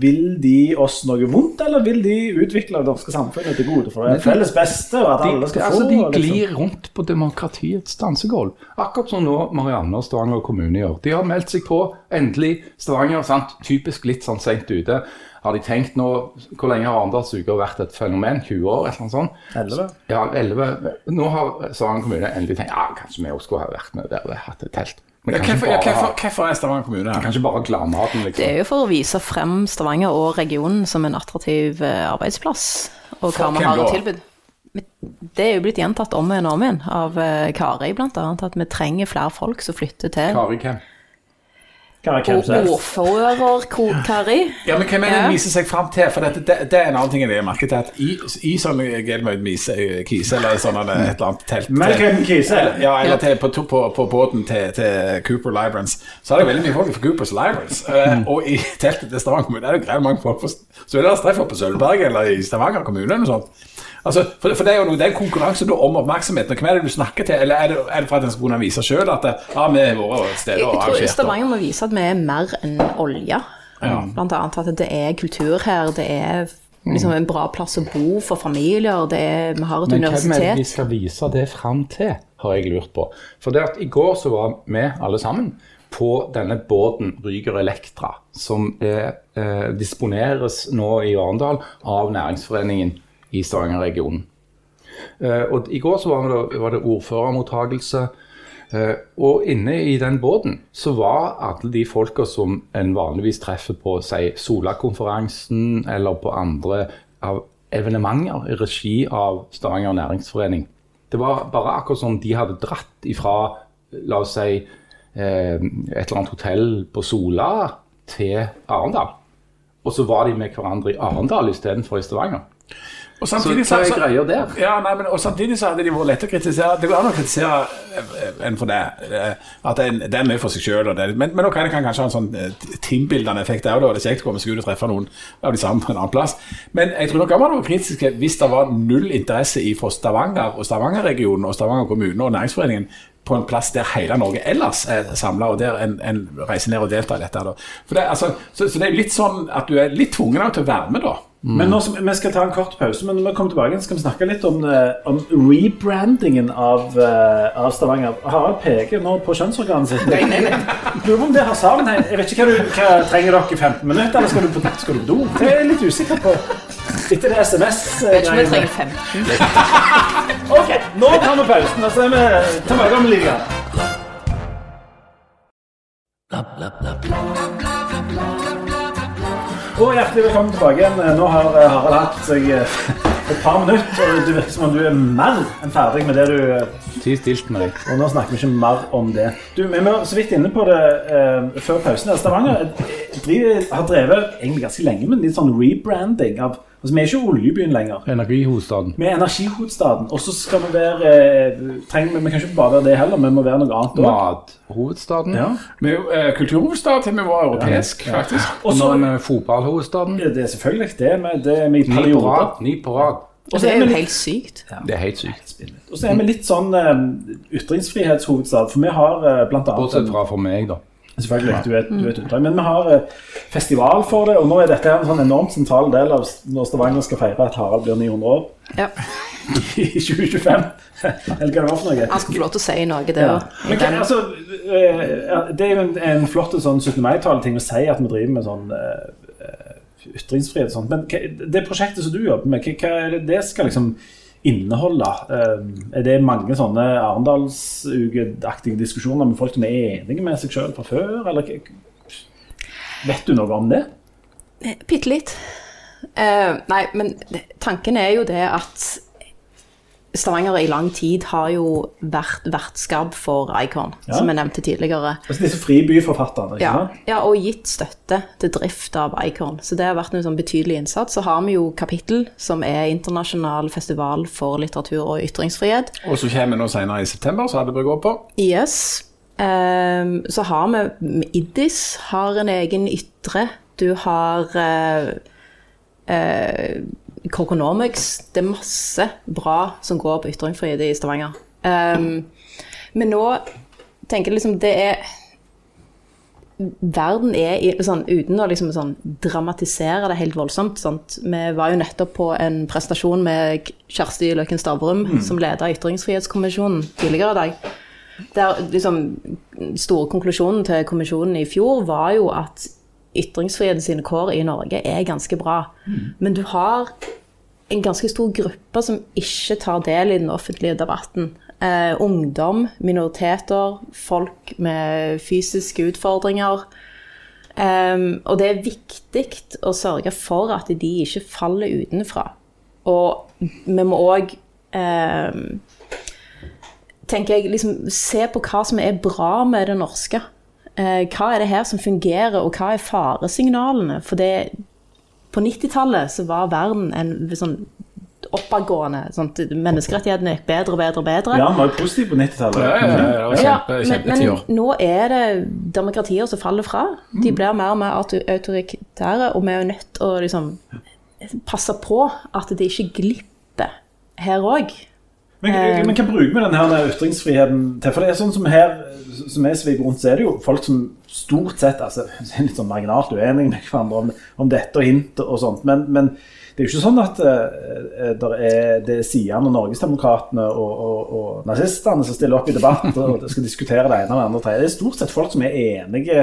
Speaker 2: vil de oss noe vondt, eller vil de utvikle det norske samfunnet til gode? For det felles beste, og at
Speaker 1: De,
Speaker 2: alle skal
Speaker 1: altså,
Speaker 2: få
Speaker 1: de
Speaker 2: liksom.
Speaker 1: glir rundt på demokratiets dansegulv. Akkurat som nå Marianne og Stavanger kommune gjør. De har meldt seg på. Endelig. Stavanger, sant? typisk litt sånn seint ute. Har de tenkt nå Hvor lenge har Arendalsuka vært et fenomen? 20 år? eller noe sånt?
Speaker 2: Elleve.
Speaker 1: Ja, 11. Nå har Stavanger kommune endelig tenkt ja, kanskje vi også skulle ha vært med der og hatt et telt. Men
Speaker 3: Hvorfor ja, er Stavanger kommune her?
Speaker 1: kanskje bare gladmaten,
Speaker 4: Det
Speaker 1: liksom.
Speaker 4: er jo for å vise frem Stavanger og regionen som en attraktiv eh, arbeidsplass. Og hva vi har å tilbud. Det er jo blitt gjentatt om igjen og om igjen av eh, Kari, blant annet. At vi trenger flere folk som flytter til.
Speaker 1: Kari hvem?
Speaker 2: Helst.
Speaker 4: Ordfører Kari.
Speaker 3: Ja, men hvem er det
Speaker 4: Ja.
Speaker 3: viser seg fram til? For dette, det, det er en annen ting jeg har merket til. At i, i sånn Gelmøyd Mise, Kise eller sånn et eller annet telt
Speaker 2: Malcolm Kise.
Speaker 3: Ja, eller til, på, på, på båten til, til Cooper Librans, så er det veldig mye folk fra Coopers Librans. Eh, og i teltet til Stavanger kommune er det greit mange folk. På, så er det treffer på Sølvberg eller i Stavanger kommune eller noe sånt. Altså, for, for det er jo noe, det er en konkurranse da om oppmerksomheten. Hvem er det du snakker til? Eller er det, er det for at en skal kunne vise sjøl at det, ja, vi har vært steder
Speaker 4: Jeg
Speaker 3: og
Speaker 4: tror
Speaker 3: Jeg tror
Speaker 4: Stavanger må vise at vi er mer enn olje. Blant annet at det er kultur her. Det er liksom en bra plass å bo for familier. Det er, vi har et
Speaker 1: Men hvem er det vi skal vise det fram til, har jeg lurt på. For det at i går så var vi alle sammen på denne båten Ryger Elektra, som er, eh, disponeres nå i Arendal av Næringsforeningen i Stavanger-regionen. Eh, og I går så var det, var det ordførermottagelse. Eh, og inne i den båten så var alle de folka som en vanligvis treffer på si Sola-konferansen eller på andre evenementer i regi av Stavanger næringsforening. Det var bare akkurat som de hadde dratt ifra la oss si eh, et eller annet hotell på Sola til Arendal. Og så var de med hverandre i Arendal istedenfor i Stavanger.
Speaker 3: Og
Speaker 1: Så
Speaker 3: samtidig
Speaker 1: er greia der?
Speaker 3: Ja, nei, men, og samtidig så hadde de vært lette å kritisere. Det går an å kritisere eh, en for det. eh, At er, det er for seg sjøl. Men, men okay, det kan kanskje ha en sånn eh, teambildende effekt òg. Det er kjekt å komme seg ut og treffe noen av de samme på en annen plass. Men jeg tror nok man var kritisk hvis det var null interesse i fra Stavanger og Stavanger-regionen og Stavanger kommune og Næringsforeningen på en plass der hele Norge ellers er samla, og der en, en reiser ned og deltar i dette. For det, altså, så, så det er litt sånn at du er litt tvungen til å være med, da.
Speaker 2: Men nå, Vi skal ta en kort pause, men når vi kommer tilbake, skal vi snakke litt om, eh, om rebrandingen av, eh, av Stavanger. Harald peker nå på kjønnsorganet sitt. Nei, nei, nei. Lurer på om det har sammenheng. Jeg vet ikke hva du hva, Trenger dere i 15 minutter, eller skal du på, skal du på do? Det er jeg litt usikker på. Etter det
Speaker 4: SMS Vet ikke om vi trenger 15.
Speaker 2: Ok, nå tar vi pausen, og så er vi tilbake om litt. grann. Og hjertelig velkommen tilbake igjen. Nå har eh, Harald hatt seg eh, et par minutter, og det virker som om du er mer enn ferdig med det du eh,
Speaker 1: Ti stilt med deg.
Speaker 2: Og nå snakker vi ikke mer om det. Du, Vi var så vidt inne på det eh, før pausen. Stavanger driver, har drevet egentlig ganske lenge med litt sånn rebranding av altså Vi er ikke oljebyen lenger.
Speaker 1: Energihovedstaden.
Speaker 2: Vi er energihovedstaden. Og så skal vi være eh, trenger vi, vi kan ikke bare være det heller, vi må være noe annet òg.
Speaker 1: Mathovedstaden.
Speaker 2: Ja.
Speaker 3: Vi er jo eh, kulturhovedstad til vi var europeisk, faktisk.
Speaker 2: Og så
Speaker 1: er vi fotballhovedstaden.
Speaker 2: Det er selvfølgelig det. Med, det er med i perioder.
Speaker 1: rad. Ni på rad.
Speaker 2: Og så
Speaker 4: Det
Speaker 2: er
Speaker 4: er
Speaker 2: vi
Speaker 4: jo
Speaker 2: litt
Speaker 4: helt sykt.
Speaker 1: Det er helt sykt.
Speaker 2: Og så er vi litt sånn eh, ytringsfrihetshovedstad, for vi har eh, blant annet
Speaker 1: Bortsett fra for meg, da.
Speaker 2: Selvfølgelig, du er, du er et unntak. Men vi har eh, festival for det, og nå er dette en sånn enormt sentral del av når Stavanger skal feire at Harald blir 900 år
Speaker 4: Ja.
Speaker 2: i 2025. Eller hva det var for noe.
Speaker 4: Han skal få lov til å si noe, det
Speaker 2: Ja.
Speaker 4: òg.
Speaker 2: Men altså, eh, det er jo en, en flott sånn 17. mai-taleting å si at vi driver med sånn eh, ytringsfrihet og sånt. Men hva, det prosjektet som du jobber med, hva, hva er det det skal liksom inneholde? Eh, det mange sånne Arendalsukeaktige diskusjoner med folk som er enige med seg sjøl fra før, eller vet du noe om det?
Speaker 4: Bitte litt. Uh, nei, men tanken er jo det at Stavanger i lang tid har jo vært vertskap for Icon,
Speaker 2: Ja.
Speaker 4: som jeg nevnte tidligere.
Speaker 2: Altså disse fribyforfatterne,
Speaker 4: Ja, ja, og gitt støtte til drift av Icon. Så det har vært en sånn betydelig innsats. Så har vi jo Kapittel, som er internasjonal festival for litteratur og ytringsfrihet.
Speaker 3: Og så kommer vi nå senere i september, så hadde vi gå på.
Speaker 4: Yes. Um, så har vi Iddis har en egen ytre. Du har uh, uh, Coconomics. Det er masse bra som går på ytringsfrihet i Stavanger. Um, men nå tenker jeg liksom det er Verden er i, sånn, Uten å liksom sånn, dramatisere det helt voldsomt. Sant? Vi var jo nettopp på en prestasjon med Kjersti Løken Stavrum, mm. som leder Ytringsfrihetskommisjonen tidligere i dag. Der liksom Store konklusjonen til kommisjonen i fjor var jo at ytringsfriheten sine kår i Norge er ganske bra. Mm. Men du har en ganske stor gruppe som ikke tar del i den offentlige debatten. Eh, ungdom, minoriteter, folk med fysiske utfordringer. Um, og det er viktig å sørge for at de ikke faller utenfra. Og vi må òg um, tenker jeg, liksom, se på hva som er bra med det norske. Uh, hva er det her som fungerer, og hva er faresignalene? For det, på 90-tallet så var verden en sånn oppadgående. Sånn, menneskerettighetene gikk bedre og bedre og bedre.
Speaker 2: Ja, var jo positiv på 90-tallet. Ja, ja,
Speaker 4: ja, ja, men, men nå er det demokratier som faller fra. De blir mer og mer autoritære, og vi er jo nødt til å liksom, passe på at det ikke glipper her òg.
Speaker 2: Men, men hva bruker vi denne ytringsfriheten til? For det er sånn som her, som jeg sviver rundt, så er det jo folk som stort sett altså, er litt sånn marginalt uenige med hverandre om, om dette og hint og sånt. men, men det er jo ikke sånn at uh, er, det er Sian og Norgesdemokratene og, og, og nazistene som stiller opp i debatt og skal diskutere det ene og det andre. Det er stort sett folk som er enige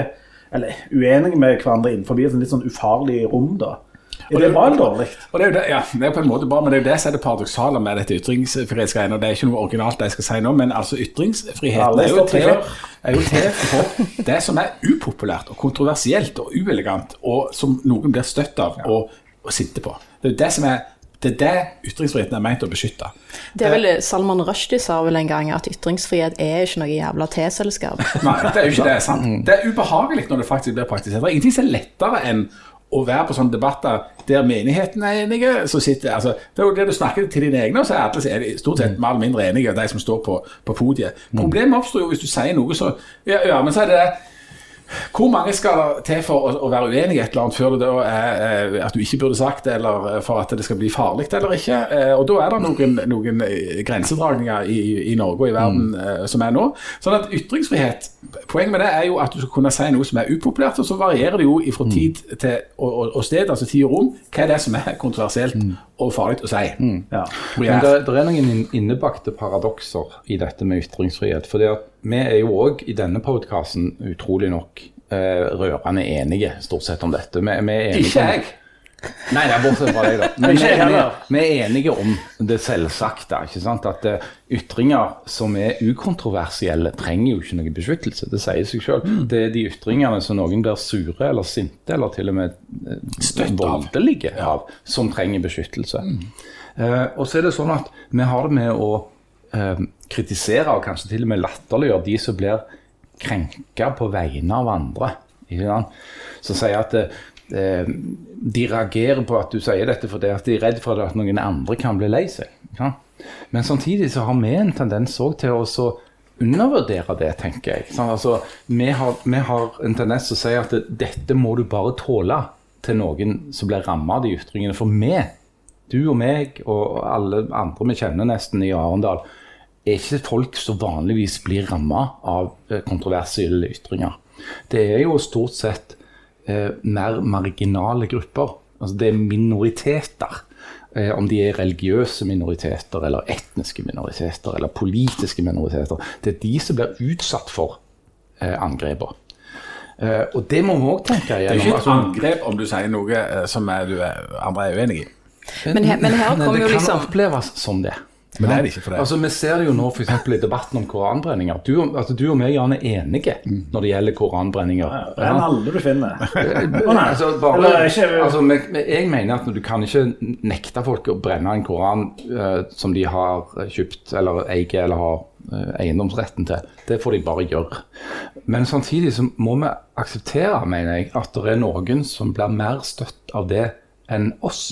Speaker 2: eller uenige med hverandre innenfor et litt sånn ufarlig rom. da. Er det bra eller dårlig?
Speaker 3: Og det er jo det, ja, det er på en måte bra, men det er jo det som er det paradoksale med dette ytringsfrihetsgreiene. Det er ikke noe originalt det jeg skal si nå, men altså ytringsfriheten er jo, til, er jo til for det som er upopulært og kontroversielt og uelegant, og som noen blir støtt av og, og sinte på. Det er det som er det er det ytringsfriheten er ment å beskytte.
Speaker 4: Det er vel Salman Rushdie sa vel en gang at ytringsfrihet er ikke noe jævla T-selskap.
Speaker 3: Nei, det er jo ikke det. sant? Mm. Det er ubehagelig når det faktisk blir praktisert. Det er ingenting som er lettere enn å være på sånne debatter der menigheten er enige. Så sitter, altså, det er jo det du snakker til dine egne, og så er alle stort sett mer eller mindre enige, de som står på, på podiet. Mm. Problemet oppstår jo hvis du sier noe så Ja, ja men så er det hvor mange skal det til for å, å, være uenig i et eller annet før det er at du ikke burde sagt det, eller eh, for at det skal bli farlig eller ikke? Eh, og Da er det noen, noen eh, grensedragninger i, i, Norge og i verden mm. som er nå. Sånn at ytringsfrihet Poenget med det er jo at du skal kunne si noe som er upopulært, og så varierer det jo fra mm. tid til, og, og, og, sted, altså tid og rom, hva er det som er kontroversielt mm. Og farlig å si. Mm.
Speaker 1: Ja. Men det, det, er noen innebakte paradokser i dette med ytringsfrihet. for vi er jo òg i denne podkasten utrolig nok eh, rørende enige stort sett om dette. Vi, vi
Speaker 3: er Ikke jeg!
Speaker 1: Nei, det er bortsett fra deg, da. Men vi, vi, er enige om det selvsagte. ikke sant? At uh, ytringer som er ukontroversielle, trenger jo ikke noe beskyttelse. Det sier seg selv. Mm. Det er de ytringene som noen blir sure eller sinte eller til og med uh, voldelige av, som trenger beskyttelse. Mm. Uh, og så er det sånn at vi har det med å kritisere og kanskje til og med latterliggjøre de som blir krenka på vegne av andre. Som sier at eh, de reagerer på at du sier dette fordi at de er redd for at noen andre kan bli lei seg. Ja? Men samtidig så har vi en tendens til å undervurdere det, tenker jeg. Sånn, altså, vi, har, vi, har, en tendens til å si at dette må du bare tåle til noen som blir rammet av de ytringene. For vi, du og meg og alle andre vi kjenner nesten i Arendal, er ikke folk som vanligvis blir ramma av eh, kontroversielle ytringer. Det er jo stort sett mer marginale grupper. Altså det er minoriteter. Eh, om de er religiøse minoriteter, eller etniske minoriteter, eller politiske minoriteter. Det er de som blir utsatt for eh, angrepene. Eh, og det må vi òg tenke
Speaker 3: gjennom. Det er ikke et altså, angrep om du sier noe eh, som er, du er, andre er uenig i.
Speaker 4: Men men her kommer jo liksom
Speaker 1: Det kan oppleves som det.
Speaker 3: Men det er det ikke for det.
Speaker 1: Altså, Vi ser det jo nå f.eks. i debatten om koranbrenninger. Du, altså, du og vi Jan, er enige når det gjelder koranbrenninger.
Speaker 2: Det er alle du finner.
Speaker 1: altså, bare, altså, jeg mener at du kan ikke nekte folk å brenne en koran uh, som de har kjøpt eller eier eller har uh, eiendomsretten til. Det får de bare gjøre. Men samtidig så må vi akseptere, mener jeg, at det er noen som blir mer støtt av det enn oss.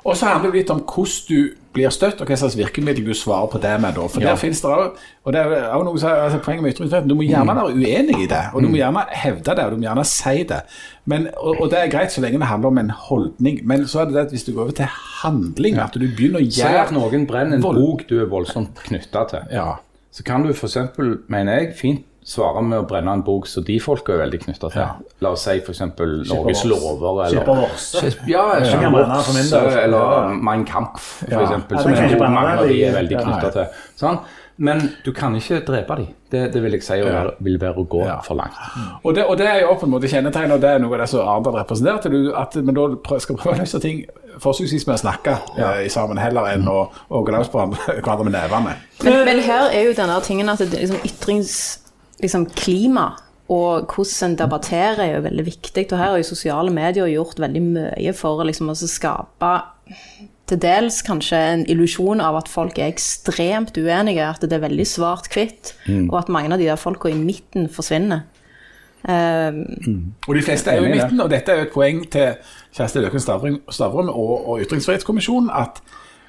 Speaker 3: Og så handler det litt om hvordan du blir støtt, og hva slags virkemiddel du svarer på det med. Da. For
Speaker 1: Ja.
Speaker 3: der finnes det også, og det er også noe som er altså, poenget med ytringsfriheten du må gjerne være uenig i det, og du må gjerne hevde det, og du må gjerne si det. Men, og, og det er greit så lenge det handler om en holdning, men så er det det at hvis du går over til handling, at du begynner å gjøre
Speaker 1: Si at noen brenner en bok du er voldsomt knytta til.
Speaker 3: Ja.
Speaker 1: Så kan du f.eks., mener jeg, fint svare med å brenne en bok som de folka er veldig knytta til.
Speaker 3: Ja.
Speaker 1: La oss si f.eks. Norges lover, eller
Speaker 2: Skipper.
Speaker 1: Ja,
Speaker 2: del.
Speaker 1: Vårse, eller Mein Kampf,
Speaker 3: Ja.
Speaker 2: Ja,
Speaker 1: som
Speaker 2: brenne
Speaker 1: mange av de er veldig
Speaker 2: ja.
Speaker 1: knytta til. Sånn? Men du kan ikke drepe dem. Det, det vil jeg si være, vil være å gå
Speaker 3: Ja.
Speaker 1: for langt.
Speaker 3: Og det, og det er jo på en måte kjennetegnet, og det er noe av det som Arendal representerte. Du, at vi da skal prøve å løse ting forsøksvis med å snakke eh, i sammen, heller enn å, å gå løs på hverandre med nevene.
Speaker 4: Men, men her er jo denne tingen at det, liksom, ytrings... Liksom, klima og hvordan en debatterer er jo veldig viktig. Og her har jo sosiale medier gjort veldig mye for liksom, å skape til dels kanskje en illusjon av at folk er ekstremt uenige, at det er veldig svart-hvitt, og at mange av de der folka i midten forsvinner. Um,
Speaker 3: Og de fleste er jo i midten, og dette er jo et poeng til Kjersti Løken Stavrum og, og Ytringsfrihetskommisjonen at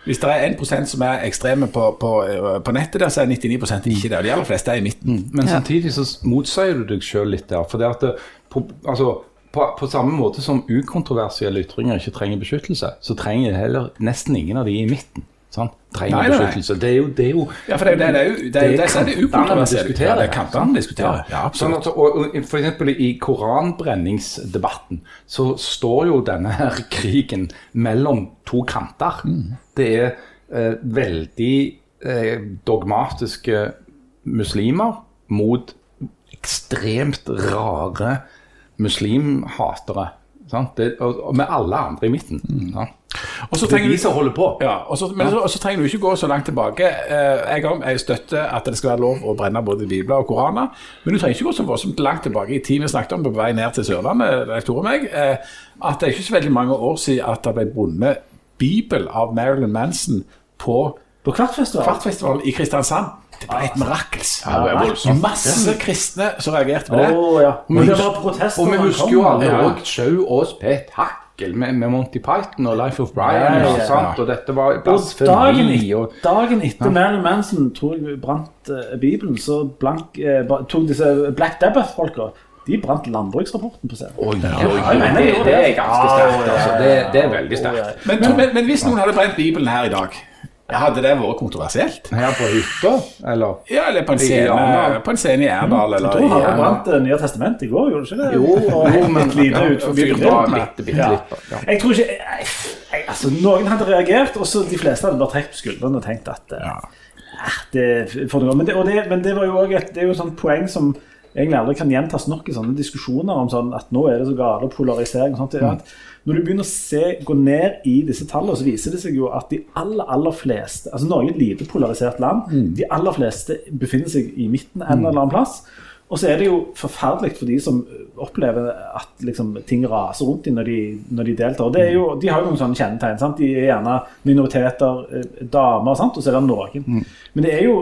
Speaker 3: hvis det er 1 som er ekstreme på, på, på nettet, der, så er 99 ikke det. Og de aller fleste er i midten.
Speaker 1: Men samtidig så motsier du deg sjøl litt der. For det at det, på, altså, på, på samme måte som ukontroversielle ytringer ikke trenger beskyttelse, så trenger heller nesten ingen av de i midten. Sant? Trenger
Speaker 3: Nei,
Speaker 1: beskyttelse. Det er jo, det er jo
Speaker 3: Ja, for det, det, det er jo det, det, det, er det ukontroversielle.
Speaker 1: diskuterer.
Speaker 3: Ja, det er kantene diskuterer. Ja,
Speaker 1: Sånn at, og, og for eksempel i koranbrenningsdebatten så står jo denne her krigen mellom to kanter. Det er eh, veldig eh, dogmatiske muslimer mot ekstremt rare muslimhatere. Sant? Det, og, og med alle andre i midten. Sant?
Speaker 3: Og så
Speaker 1: er
Speaker 3: trenger. Ja, trenger du ikke gå så langt tilbake. Eh, Jeg, jeg støtter at det skal være lov å brenne både bibler og koraner, men du trenger ikke gå så voldsomt langt tilbake i tid. Vi snakket om på vei ned til Sørlandet, meg, eh, at det er ikke så veldig mange år siden at det ble bundet bibel av Marilyn Manson på
Speaker 2: På Kvartfestival.
Speaker 3: Kvartfestivalen i Kristiansand. Det ble et mirakels.
Speaker 1: Ja.
Speaker 3: Masse kristne som reagerte på
Speaker 2: det.
Speaker 3: det.
Speaker 2: ja. Men det var protester.
Speaker 1: Og vi husker jo alle òg show og spetakkel med, med Monty Python og Life of Brian.
Speaker 2: Ja, ja, ja.
Speaker 1: sant? Og dette var
Speaker 2: Og dagen,
Speaker 1: blasfemi. Og,
Speaker 2: dagen etter Marilyn Manson tror jeg brant uh, Bibelen, så blank, uh, tok disse Black Dabbath-folka De brant landbruksrapporten på scenen.
Speaker 1: Oi,
Speaker 2: Ja,
Speaker 1: oi,
Speaker 2: mener
Speaker 1: det, det er ganske sterkt. Altså. Det, det er veldig sterkt.
Speaker 3: Men, men, men hvis noen hadde brent Bibelen her i dag, hadde det vært kontroversielt?
Speaker 1: Her på hytta, eller?
Speaker 3: Ja, eller på en scene,
Speaker 1: Arendal.
Speaker 3: på en scene i Erdal. eller
Speaker 2: Jeg tror
Speaker 3: i
Speaker 2: han brant nye testamentet i går, gjorde du ikke det?
Speaker 1: Jo,
Speaker 2: og et lite
Speaker 1: ja,
Speaker 2: ut forbi
Speaker 1: fyrt
Speaker 2: grillen.
Speaker 1: av bitte, bitte
Speaker 2: Ja. Jeg tror ikke jeg, jeg, altså, Noen hadde reagert, og så de fleste hadde bare trukket på skuldrene og tenkt at ja. eh, det får noe. Men det, og det, men det var jo også et, det er jo et sånt poeng som egentlig aldri kan gjentas nok i sånne diskusjoner om sånn at nå er det så gale polarisering. og sånt, at Når du begynner å se, gå ned i disse tallene, så viser det seg jo at de aller aller fleste altså Norge er et lite polarisert land. De aller fleste befinner seg i midten en eller annen plass. Og så er det jo forferdelig for de som opplever at liksom, ting raser rundt dem når de, når de deltar. Jo, de har jo noen sånne kjennetegn. Sant? De er gjerne minoriteter, eh, damer, sant? og så er det noen. Men det er jo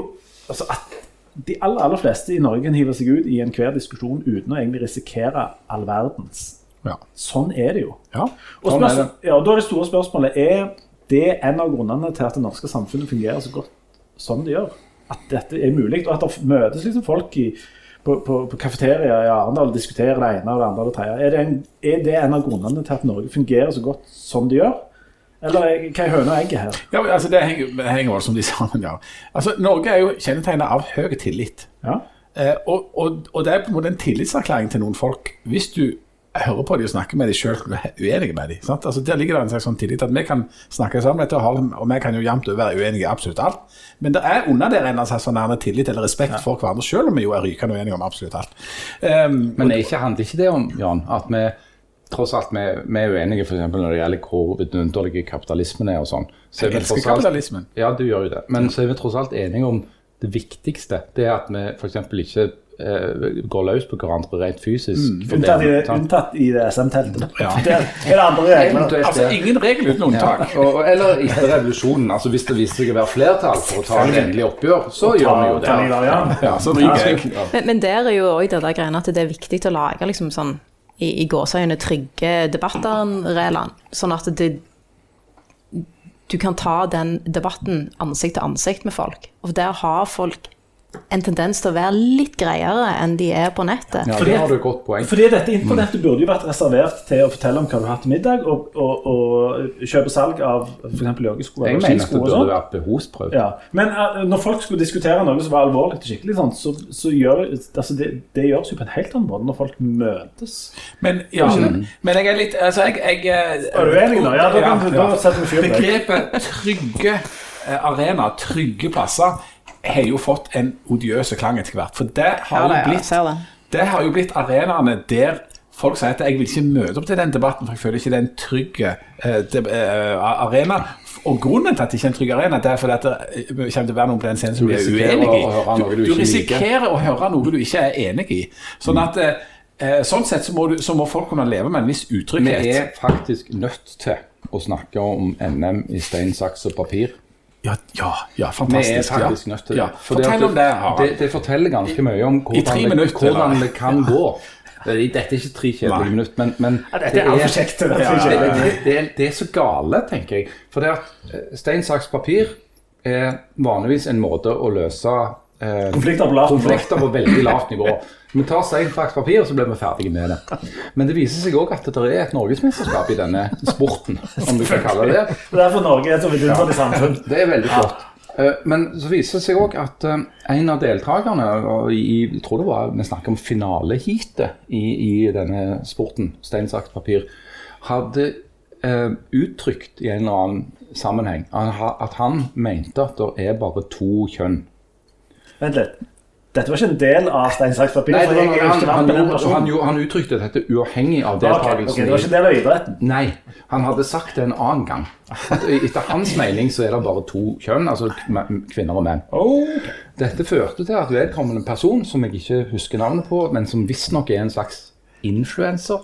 Speaker 2: altså, at de aller, aller fleste i Norge kan hive seg ut i enhver diskusjon uten å egentlig risikere all verdens.
Speaker 3: Ja.
Speaker 2: Sånn er det jo.
Speaker 3: Ja.
Speaker 2: Og
Speaker 1: Sånn er
Speaker 2: det. ja, da er det store spørsmålet er det en av grunnene til at det norske samfunnet fungerer så godt som det gjør. At dette er mulig, og at det møtes liksom folk i, på, på, på kafeteria i Arendal og diskuterer det ene og det andre og det tredje. Er det, en, er det en av grunnene til at Norge fungerer så godt som det gjør? Eller er- hva er høna og egget her?
Speaker 3: Ja, altså Det henger, det som de sammen, ja. Altså, Norge er jo kjennetegnet av høy tillit.
Speaker 2: Ja?
Speaker 3: Eh, og, og, og det er på en måte en tillitserklæring til noen folk hvis du hører på de og snakker med de sjøl og er uenig med de. Sant? Altså, der ligger det en slags sånn tillit at vi kan snakke sammen, og vi kan jo jevnt over være uenige i absolutt alt. Men det er under der en slags sånn tillit eller respekt for hverandre, sjøl om vi jo er rykende uenige om absolutt alt. Um,
Speaker 1: Men er ikke, handler ikke det om, Jan, at vi tross alt vi, vi er uenige eksempel når det gjelder hvor vidunderlig kapitalismen er og sånn. Så
Speaker 3: jeg elsker kapitalismen.
Speaker 1: Ja, du gjør jo det. Men så er vi tross alt enige om det viktigste. Det er at vi f.eks. ikke går løs på hverandre rent fysisk. Mm.
Speaker 2: Unntatt i, unntatt i det SM-teltet.
Speaker 3: Ja.
Speaker 2: Det er det andre regler.
Speaker 3: Altså, ingen regel uten unntak.
Speaker 1: Ja, og, eller etter revolusjonen. altså Hvis det viser seg å være flertall for å ta et endelig oppgjør, så gjør vi jo det.
Speaker 2: av
Speaker 3: ja. Ja.
Speaker 4: Men, men der er jo òg det der greiene at det er viktig å lage liksom sånn i, i gåseøyne trygge debattarenaer, sånn at det du kan ta den debatten ansikt til ansikt med folk. Og der har folk en tendens til å være litt greiere enn de er på nettet.
Speaker 1: Ja, det har du godt poeng.
Speaker 2: Fordi dette internettet burde jo vært reservert til å fortelle om hva du har hatt til middag, og, og, og kjøpe salg av f.eks. joggesko
Speaker 1: Jeg
Speaker 2: eller
Speaker 1: mener at det burde
Speaker 2: sånn.
Speaker 1: vært behovsprøvd.
Speaker 2: Ja. Men uh, når folk skulle diskutere noe som var alvorlig og skikkelig, sånn, så, så gjør altså det, det gjøres jo på en helt annen måte når folk møtes.
Speaker 3: Men, ja, men jeg er litt Altså, jeg, jeg
Speaker 2: Er du enig nå? Ja, da kan- da setter vi fyr på det.
Speaker 3: Begrepet trygge eh, arena, trygge plasser, har jo fått en odiøs klang etter hvert. For det har,
Speaker 4: Ja, det,
Speaker 3: jo blitt,
Speaker 4: ja, det.
Speaker 3: det har jo blitt arenaene der folk sier at jeg vil ikke møte opp til den debatten, for jeg føler ikke det er en trygg uh, eh, arena. Og grunnen til at det ikke er en trygg arena, det er fordi at det eh, kommer til å være noen på den scenen som
Speaker 1: Du
Speaker 3: er uenig i.
Speaker 1: du
Speaker 3: du risikerer å høre noe du ikke er enig i. Sånn at eh, eh, Sånn sett så må, du, så må folk kunne leve med en viss utrygghet.
Speaker 1: Vi er faktisk nødt til å snakke om NM i stein, saks og papir.
Speaker 3: Ja, ja, ja,
Speaker 1: Vi er faktisk
Speaker 3: ja.
Speaker 1: nødt til det.
Speaker 3: Ja. Fortell om det, Harald.
Speaker 1: Det, det forteller ganske mye om hvordan, det,
Speaker 3: minutter,
Speaker 1: hvordan det kan gå. Dette er ikke tre kjedelige minutter, men, men
Speaker 2: Ja, dette er altfor kjekt det.
Speaker 1: Det, det, det, er, det er så gale, tenker jeg. For det at eh, stein, saks, papir er vanligvis en måte å løse eh,
Speaker 2: Konflikter på
Speaker 1: konflikter på veldig lavt nivå. Vi tar stein, saks, papir, og så blir vi ferdige med det. Men det viser seg òg at det er et norgesmesterskap i denne sporten, om du kan kalle det det.
Speaker 2: Det er derfor Norge et så vidunderlig samfunn.
Speaker 1: Det er veldig flott. Eh, Men så viser det seg òg at eh, en av deltakerne i, Jeg tror det var vi snakker om finaleheatet i, i denne sporten, stein, saks, papir, hadde eh, uttrykt i en eller annen sammenheng at han mente at det er bare to kjønn.
Speaker 2: Vent litt. Dette var ikke en del av stein, saks, papir?
Speaker 1: Nei, det
Speaker 2: jeg
Speaker 1: var,
Speaker 2: er jo
Speaker 1: han, han, han, han uttrykte dette uavhengig av
Speaker 2: deltakelsen. ok,
Speaker 1: okay,
Speaker 2: det var ikke en del av idretten.
Speaker 1: Nei, han hadde sagt det en annen gang. At etter hans mening så er det bare to kjønn, altså kvinner og menn.
Speaker 2: Ok.
Speaker 1: Dette førte til at vedkommende person, som jeg ikke husker navnet på, men som visstnok er en slags influenser,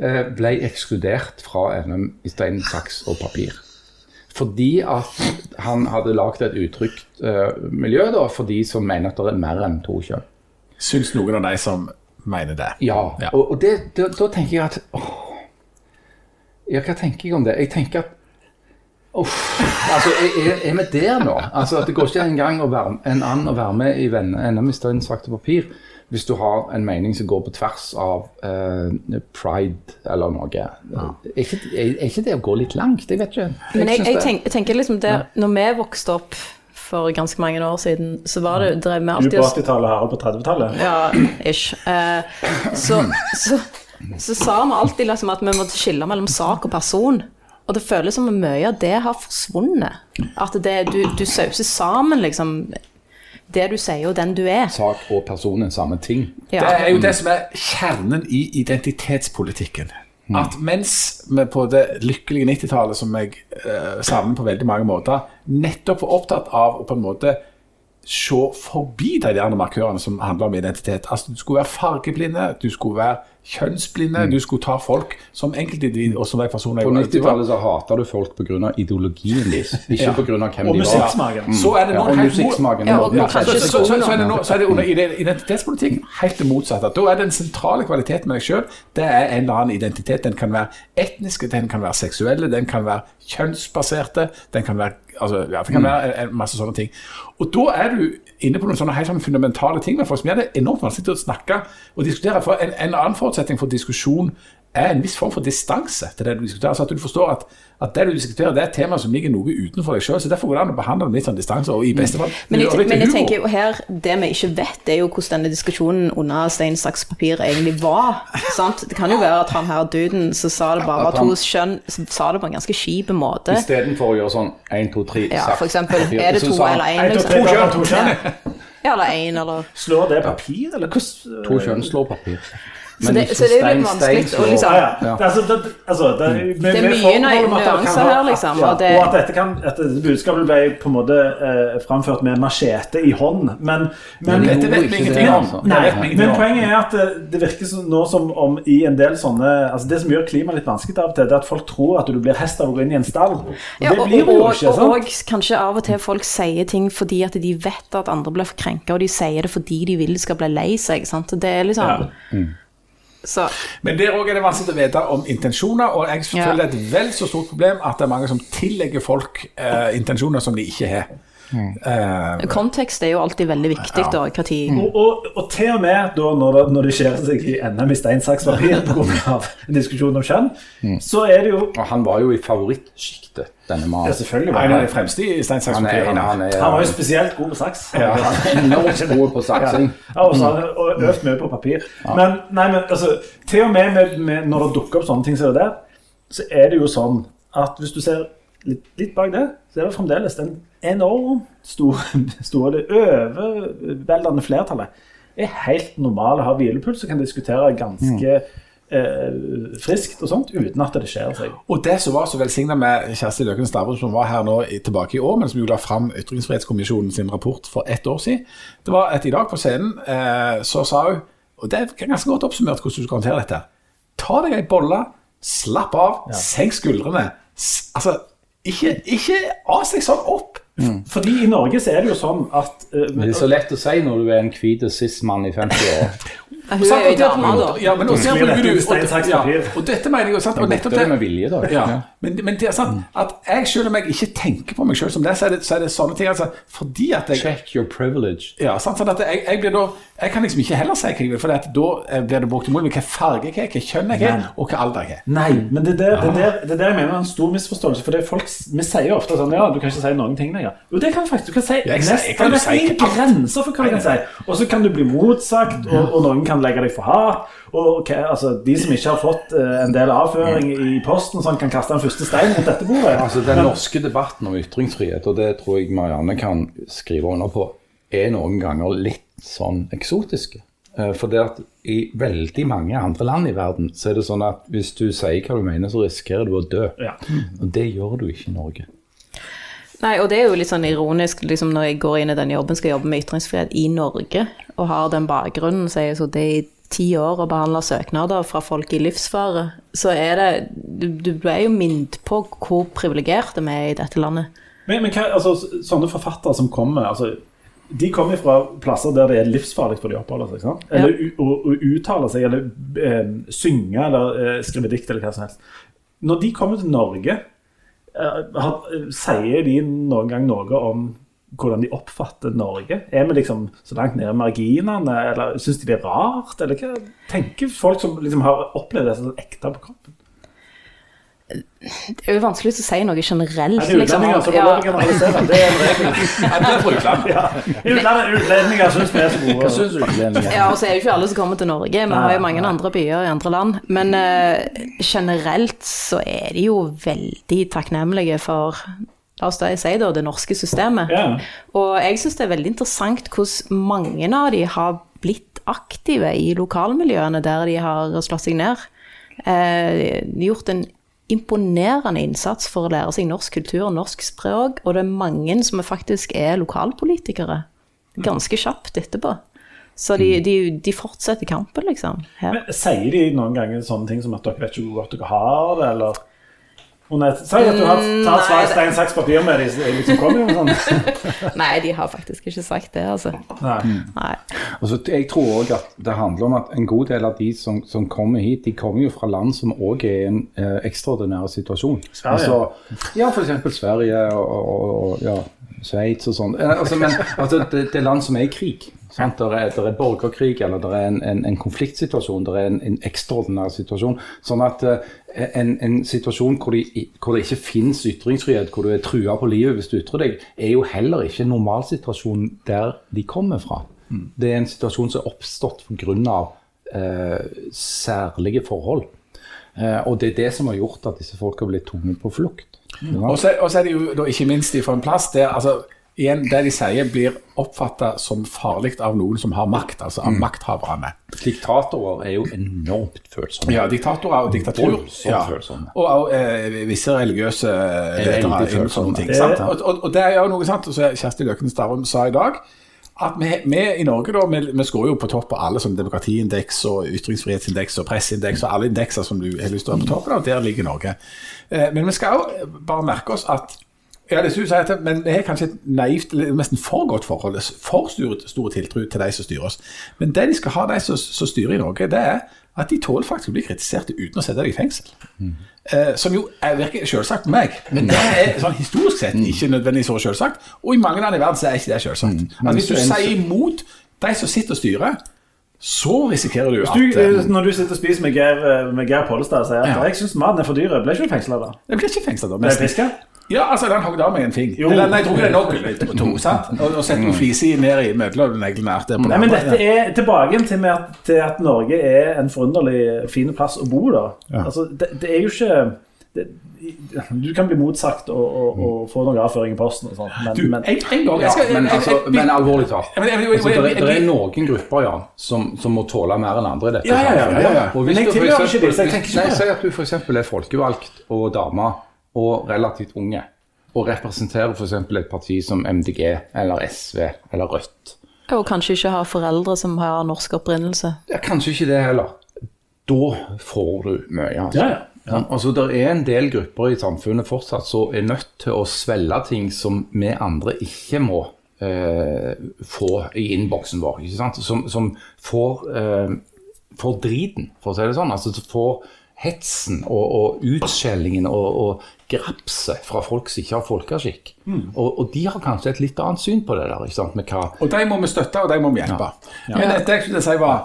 Speaker 1: eh, ble ekskludert fra NM i stein, saks og papir. Fordi at han hadde lagd et utrygt uh, miljø da, for de som mener at det er mer enn to kjønn.
Speaker 3: Syns noen av de som mener det.
Speaker 1: Ja,
Speaker 3: Ja.
Speaker 1: og, og det, da, da tenker jeg at åh, Ja, hva tenker jeg om det? Jeg tenker at Uff. Altså, er, vi der nå? Altså, at Det går ikke engang være, en annen å være med i NM i stein, sakte papir hvis du har en mening som går på tvers av eh, pride eller noe. Er, ikke, er, er ikke det å gå litt langt? Jeg vet ikke.
Speaker 4: Men jeg,
Speaker 1: synes
Speaker 4: jeg, tenk, jeg tenker liksom det, Når vi vokste opp for ganske mange år siden, så var det, drev vi alltid
Speaker 2: Du
Speaker 4: på
Speaker 2: 80-tallet, Harald på 30-tallet.
Speaker 4: Ja, ish. Eh, så, så, så sa vi alltid liksom at vi måtte skille mellom sak og person. Og det føles som om mye av det har forsvunnet. At det, du, du sauser sammen liksom det du sier og den du er.
Speaker 1: Sak og person er samme ting.
Speaker 3: Det er jo det som er kjernen i identitetspolitikken. At mens vi på det lykkelige 90-tallet, som jeg eh, savner på veldig mange måter, nettopp var opptatt av å på en måte se forbi de der markørene som handler om identitet. Altså Du skulle være fargeblinde, du skulle være kjønnsblinde, du skulle ta folk som enkeltindivid og som de personer
Speaker 1: På 90-tallet så hata du folk pga. ideologien deres, ikke
Speaker 3: Ja.
Speaker 1: av hvem
Speaker 2: Og
Speaker 1: de var.
Speaker 2: musikksmaken.
Speaker 3: Så er det
Speaker 1: Ja, og.
Speaker 4: Ja,
Speaker 1: Ja,
Speaker 3: så, er det nå, så er under i identitetspolitikken helt det motsatte. Da er den sentrale kvaliteten med deg sjøl det er en eller annen identitet. Den kan være etniske, den kan være seksuelle, den kan være kjønnsbaserte. Den kan være, altså, ja, det kan være en, en masse sånne ting. Og da er du inne på noen sånne helt fundamentale ting med folk som gjør det enormt vanskelig å snakke og diskutere. For en, en annen forutsetning for diskusjon er en viss form for distanse til det du diskuterer. Altså at du forstår at, at det du diskuterer, det er et tema som ligger noe utenfor deg sjøl. Så derfor går det an å behandle det med litt sånn distanse, og i beste fall
Speaker 4: Men jeg, men jeg tenker jo her, det vi ikke vet, det er jo hvordan denne diskusjonen under stein, saks, papir egentlig var. sant? Det kan jo være at han her duden som sa det bare
Speaker 1: At
Speaker 4: var to skjønn, sa det på en ganske kjip måte.
Speaker 1: Istedenfor å gjøre sånn 1, 2, 3,
Speaker 4: Ja, for eksempel, er det to eller én,
Speaker 2: to,
Speaker 4: liksom?
Speaker 2: tre, to.
Speaker 4: Ja, eller én, eller
Speaker 2: Slår det papir, eller hvordan
Speaker 1: To kjønn slår papir.
Speaker 4: Så det, så det er litt vanskelig å liksom
Speaker 2: Ja, ja. Det, altså, det, altså, det, vi,
Speaker 4: Det er mye nyanser her, liksom,
Speaker 2: Ja,
Speaker 4: og det-
Speaker 2: og at dette, kan, at budskapet ble på en måte eh, framført med machete i hånd. Men, men,
Speaker 3: Men dette vet vi ingenting om.
Speaker 1: altså.
Speaker 2: Nei, men poenget er at det, det virker som, nå som om i en del sånne altså Det som gjør klimaet litt vanskelig av og til, det er at folk tror at du blir hest av å gå inn i en stall. Og
Speaker 4: Ja,
Speaker 2: det
Speaker 4: og,
Speaker 2: blir du jo
Speaker 4: og,
Speaker 2: ikke. sant?
Speaker 4: og kanskje av og til folk sier ting fordi at de vet at andre blir krenka, og de sier det fordi de vil skal bli lei seg. Sant? Det er liksom
Speaker 2: Ja.
Speaker 4: Så
Speaker 3: Men der òg er det vanskelig å vite om intensjoner, og jeg føler det er et vel så stort problem at det er mange som tillegger folk eh, intensjoner som de ikke har. Eh,
Speaker 4: kontekst er jo alltid veldig viktig, da. Hva tid
Speaker 2: Og, og, og til og med da når det, når det skjer seg i NM i stein, saks, papir pga. en diskusjon om kjønn, så er det jo
Speaker 1: Og han var jo i favorittsjiktet, denne
Speaker 2: ja. Selvfølgelig var han
Speaker 3: de fremste i stein, saks,
Speaker 1: Han
Speaker 3: papir.
Speaker 1: han,
Speaker 3: han.
Speaker 2: Han var jo spesielt god på saks.
Speaker 1: han er enormt god på saksing.
Speaker 2: Ja, og så har han og øvd mye på papir. Men, nei, men altså, til og med, med, med når det dukker opp sånne ting som det der, så er det jo sånn at hvis du ser litt, litt bak det, så er det fremdeles den enormt store, store det overveldende flertallet er helt normale, har hvilepuls og kan diskutere ganske eh, friskt og sånt uten at det skjer seg.
Speaker 3: Og det som var så velsigna med Kjersti Løken Stavrum, som var her nå tilbake i år, men som jo la fram Ytringsfrihetskommisjonen sin rapport for ett år siden, det var at i dag på scenen eh, så sa hun, og det er ganske godt oppsummert hvordan du skal håndtere dette, ta deg ei bolle, slapp av, senk skuldrene. Altså, ikke, ikke as deg sånn opp.
Speaker 2: Fordi i Norge så er det jo sånn at
Speaker 1: uh, det er så lett å si når du er en hvit cis-mann i 50 år.
Speaker 4: Hun er jo dame, da.
Speaker 3: Ja, men og,
Speaker 2: Sklir
Speaker 3: bruker
Speaker 2: dette i stein, saks,
Speaker 3: ja,
Speaker 2: papir.
Speaker 3: og dette mener jeg jo sant, og nettopp
Speaker 1: Det er
Speaker 3: det
Speaker 1: med vilje, da.
Speaker 3: Ja, men, men det er sant at jeg selv om jeg ikke tenker på meg selv som det, så er det, så er det sånne ting altså, fordi at jeg
Speaker 1: Check your privilege.
Speaker 3: ja, sant, sånn at jeg, jeg blir da Jeg kan liksom ikke heller si hva jeg vil, for at da eh, blir det brukt imot meg hva farge jeg er, hva kjønn jeg er, og hva alder jeg er.
Speaker 2: Nei, men det er der, det er der, det er der jeg mener er en stor misforståelse. For det er folk, Vi sier jo ofte sånn Ja, du kan ikke si noen ting lenger. Jo, det kan du faktisk. Du kan si
Speaker 3: Jeg sier- jeg kan
Speaker 2: det er ingen grenser for hva du kan si. Og så kan du bli motsagt, og, og noen kan legge deg for hardt. Og altså, de som ikke har fått eh, en del avføring i posten, sånn, kan kaste den første steinen mot dette bordet.
Speaker 1: Altså Den norske debatten om ytringsfrihet, og det tror jeg Marianne kan skrive under på, er noen ganger litt sånn eksotiske. Eh, For det at i veldig mange andre land i verden så er det sånn at hvis du sier hva du mener, så risikerer du å dø.
Speaker 2: Ja.
Speaker 1: Og det gjør du ikke i Norge.
Speaker 4: Nei, og det er jo litt sånn ironisk liksom når jeg går inn i den jobben, skal jobbe med ytringsfrihet i Norge, og har den bakgrunnen, så er jeg så det i ti år å behandle søknader fra folk i livsfare, så er det Du, du er jo minnet på hvor privilegerte vi er i dette landet.
Speaker 2: Men, men hva, altså, sånne forfattere som kommer altså, De kommer fra plasser der det er livsfarlig for de å oppholde seg. Sant? Eller u- å, å uttale seg, eller eh, synge, eller eh, skrive dikt, eller hva som helst. Når de kommer til Norge, sier de noen gang noe om hvordan de oppfatter Norge? Er vi liksom så langt nede i marginene, eller syns de det er rart? Eller hva tenker folk som liksom har opplevd det sånn ekte på kroppen?
Speaker 4: Det er jo vanskelig å si noe generelt.
Speaker 2: Er det
Speaker 4: liksom.
Speaker 2: utlendinger som får lov å generalisere? Det er en regel.
Speaker 3: Ja, det er utlandet.
Speaker 2: Utlendinger, utlendinger syns vi er så gode.
Speaker 1: Hva syns utlendinger?
Speaker 4: Ja, og så er jo ikke alle som kommer til Norge. Vi har jo mange andre byer i andre land. Men uh, generelt så er de jo veldig takknemlige for La oss da si da, det norske systemet.
Speaker 2: Ja.
Speaker 4: Og jeg syns det er veldig interessant hvordan mange av de har blitt aktive i lokalmiljøene der de har slått seg ned. Eh, gjort en imponerende innsats for å lære seg norsk kultur og norsk språk, og det er mange som faktisk er lokalpolitikere ganske kjapt etterpå. Så de, de, de fortsetter kampen, liksom. Her.
Speaker 2: Men Sier de noen ganger sånne ting som at dere vet ikke hvor godt dere har det, eller er- Si at du har tatt
Speaker 4: svar,
Speaker 2: stein, saks, papir med de liksom kommer jo sånn.
Speaker 4: Nei, de har faktisk ikke sagt det, altså.
Speaker 2: Nei.
Speaker 4: Nei.
Speaker 1: Og Jeg tror òg at det handler om at en god del av de som, som kommer hit, de kommer jo fra land som òg er i en eh, ekstraordinær situasjon.
Speaker 2: Sverige.
Speaker 1: Altså, ja, f.eks. Sverige og, og, og ja, Sveits og sånn. Eh, Altså, men altså, det, det er land som er i krig. Sant? Der, er, der er borgerkrig, eller der er en, en, en konfliktsituasjon, der er en, en ekstraordinær situasjon. Sånn at uh, en, en situasjon hvor, de, hvor det ikke finnes ytringsfrihet, hvor du er trua på livet hvis du ytrer deg, er jo heller ikke en normalsituasjon der de kommer fra. Det er en situasjon som er oppstått pga. Uh, særlige forhold. Uh, og det er det som har gjort at disse folka har blitt tvunget på flukt.
Speaker 3: Og så, og så er det jo da ikke minst fra en plass der altså, igjen, det de sier blir oppfatta som farlig av noen som har makt, altså av makthaverne.
Speaker 1: Diktatorer er jo enormt følsomme.
Speaker 3: Ja, diktatorer og diktatur. Ja. Og eh, visse religiøse ledere innenfor sånne ting. Sant? Og, og, og det er jo noe sant, som Kjersti Løkken Stavrum sa i dag. At vi, vi i Norge da, vi, vi skårer jo på topp på alle som demokratiindeks og ytringsfrihetsindeks og presseindeks og alle indekser som du har lyst til å ha på toppen av, der ligger Norge. Eh, men vi skal jo bare merke oss at ja, det synes jeg men vi har kanskje et naivt, nesten for godt forhold, for stor, stor tiltro til de som styrer oss. Men det de skal ha, de som, som styrer i Norge, det er at de tåler faktisk å bli kritisert uten å sette deg i fengsel. Eh, som jo er, virker selvsagt på meg, men det er sånn historisk sett ikke nødvendigvis så selvsagt. Og i mange land i verden så er ikke det selvsagt. At hvis du sier imot de som sitter og styrer, så risikerer du at
Speaker 2: Du,
Speaker 3: eh,
Speaker 2: eh, når du sitter og spiser med Geir, med Geir Pollestad og sier at
Speaker 3: Ja.
Speaker 2: jeg syns maten er for dyr, ble ikke du fengsla da?
Speaker 3: Jeg blir ikke fengsla da.
Speaker 2: Ble jeg
Speaker 3: nesten. Ja, altså, den hogde av meg en.
Speaker 2: Jo.
Speaker 3: Eller, nei, jeg tror ikke det er nok eller to, sant? Og, og sette noen fliser ned i der på
Speaker 2: Nei, men dette er tilbake til, med at, til at Norge er en forunderlig fin plass å bo, da.
Speaker 3: Ja.
Speaker 2: Altså, det, det er jo ikke det, Du kan bli motsagt og, og, og få noen avføring i posten og sånt, men,
Speaker 3: Du,
Speaker 2: men
Speaker 3: en, en gang
Speaker 1: Ja,
Speaker 3: skal,
Speaker 1: men, altså, men alvorlig talt. Altså, det, er, er noen grupper ja, som, som må tåle mer enn andre i dette
Speaker 3: Ja, ja, ja, ja.
Speaker 1: Og hvis
Speaker 2: Men jeg
Speaker 1: du
Speaker 2: tilhører ikke disse.
Speaker 1: Si at du f.eks. er folkevalgt og dame og relativt unge, og representerer f.eks. et parti som MDG eller SV eller Rødt.
Speaker 4: Og kanskje ikke ha foreldre som har norsk opprinnelse.
Speaker 1: Ja, kanskje ikke det heller. Da får du mye. Altså.
Speaker 2: Ja, ja.
Speaker 1: Ja, altså, det er en del grupper i samfunnet fortsatt som er nødt til å svelge ting som vi andre ikke må eh, få i innboksen vår. ikke sant? Som, som får, eh, får driten, for å si det sånn. altså får hetsen og, og utskjellingen og, og grapset fra folk som ikke har folkeskikk. Og, og de har kanskje et litt annet syn på det der. ikke sant? Med hva
Speaker 3: Og de må vi støtte, og de må vi hjelpe. Men det, det jeg skulle si var,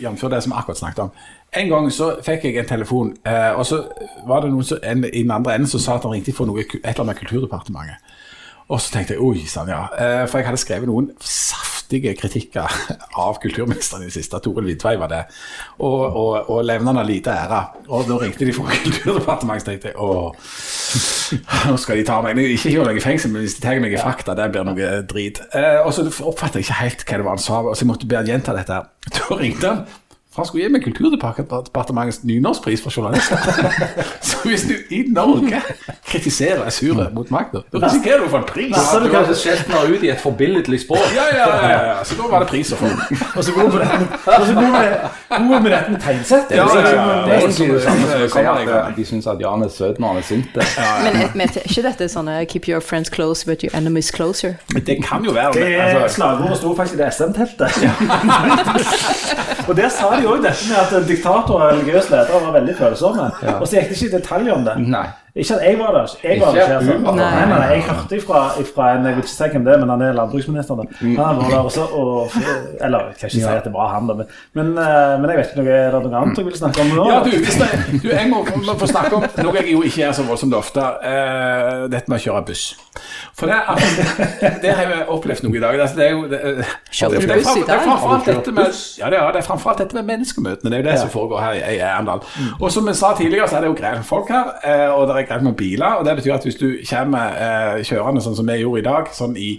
Speaker 3: jf. det som jeg akkurat snakket om En gang så fikk jeg en telefon, eh, og så var det noen som, en, i den andre enden som sa at han ringte for noe, et eller annet med Kulturdepartementet. Og så tenkte jeg oi sann, ja. Eh, For jeg hadde skrevet noen saftige kritikker av kulturministeren i det siste. Toril Vidtvei var det. Og, og, og levnende lite ære. Og da ringte de fra Kulturdepartementet, tenkte jeg åh, nå skal de ta meg. Ikke gjør meg i fengsel, men hvis de tar meg i fakta, det blir noe drit. Eh, og så oppfatter jeg ikke helt hva det var han sa, så jeg måtte be han gjenta dette. Da ringte han. For han skulle gi meg Kulturdepartementets nynorskpris for journalister. så hvis du i Norge kritiserer er sure mot makta, da risikerer du å få en pris.
Speaker 2: Så
Speaker 1: Du
Speaker 2: du
Speaker 1: hadde
Speaker 2: kan,
Speaker 1: skjelt meg ut i et forbilledlig språk.
Speaker 3: Ja, ja, ja, ja. Så da var det pris å få.
Speaker 2: og så går vi med, dette med tegnsetting.
Speaker 3: Ja, ja,
Speaker 2: det-
Speaker 3: ja,
Speaker 1: Det er egentlig det samme som å si at eh, de syns at Jan er søt når han er sint.
Speaker 4: Men er, men er ikke dette sånn 'keep your friends close but your enemies closer'?
Speaker 3: Men det kan jo være
Speaker 2: Det
Speaker 3: altså,
Speaker 2: slagordet sto faktisk i det SM-teltet. og der sa de òg dette med at diktatorer og religiøse ledere var veldig følsomme. Og så gikk det ikke i detalj om det.
Speaker 1: Nei.
Speaker 2: Ikke at jeg var der. Jeg var der
Speaker 1: Ikke
Speaker 2: altså. nei. Nei, nei, jeg hørte ifra, ifra en Jeg vil ikke si hvem det er, men han er landbruksministeren.
Speaker 1: Mm.
Speaker 2: Han var der også, og, eller jeg kan ikke si at det var han, da, men, men, eh, men jeg vet ikke noe, er det noe annet jeg vil snakke om nå?
Speaker 3: Ja, du, hvis det, du, jeg må, må få snakke om noe jeg jo ikke er så voldsomt ofte. uh, dette med å kjøre buss. For det, er- det har jeg opplevd noe i dag. Altså, det er jo det, er-
Speaker 4: Kjører
Speaker 3: det, er fram-
Speaker 4: i
Speaker 3: det er framfor alt dette med? Ja, det er, det er framfor alt dette med menneskemøtene. Det er jo det som foregår her i, i Arendal. Og som jeg sa tidligere, så er det jo greit folk her, eh, og det er greit med biler. Og det betyr at hvis du kommer eh, kjørende sånn som vi gjorde i dag, sånn i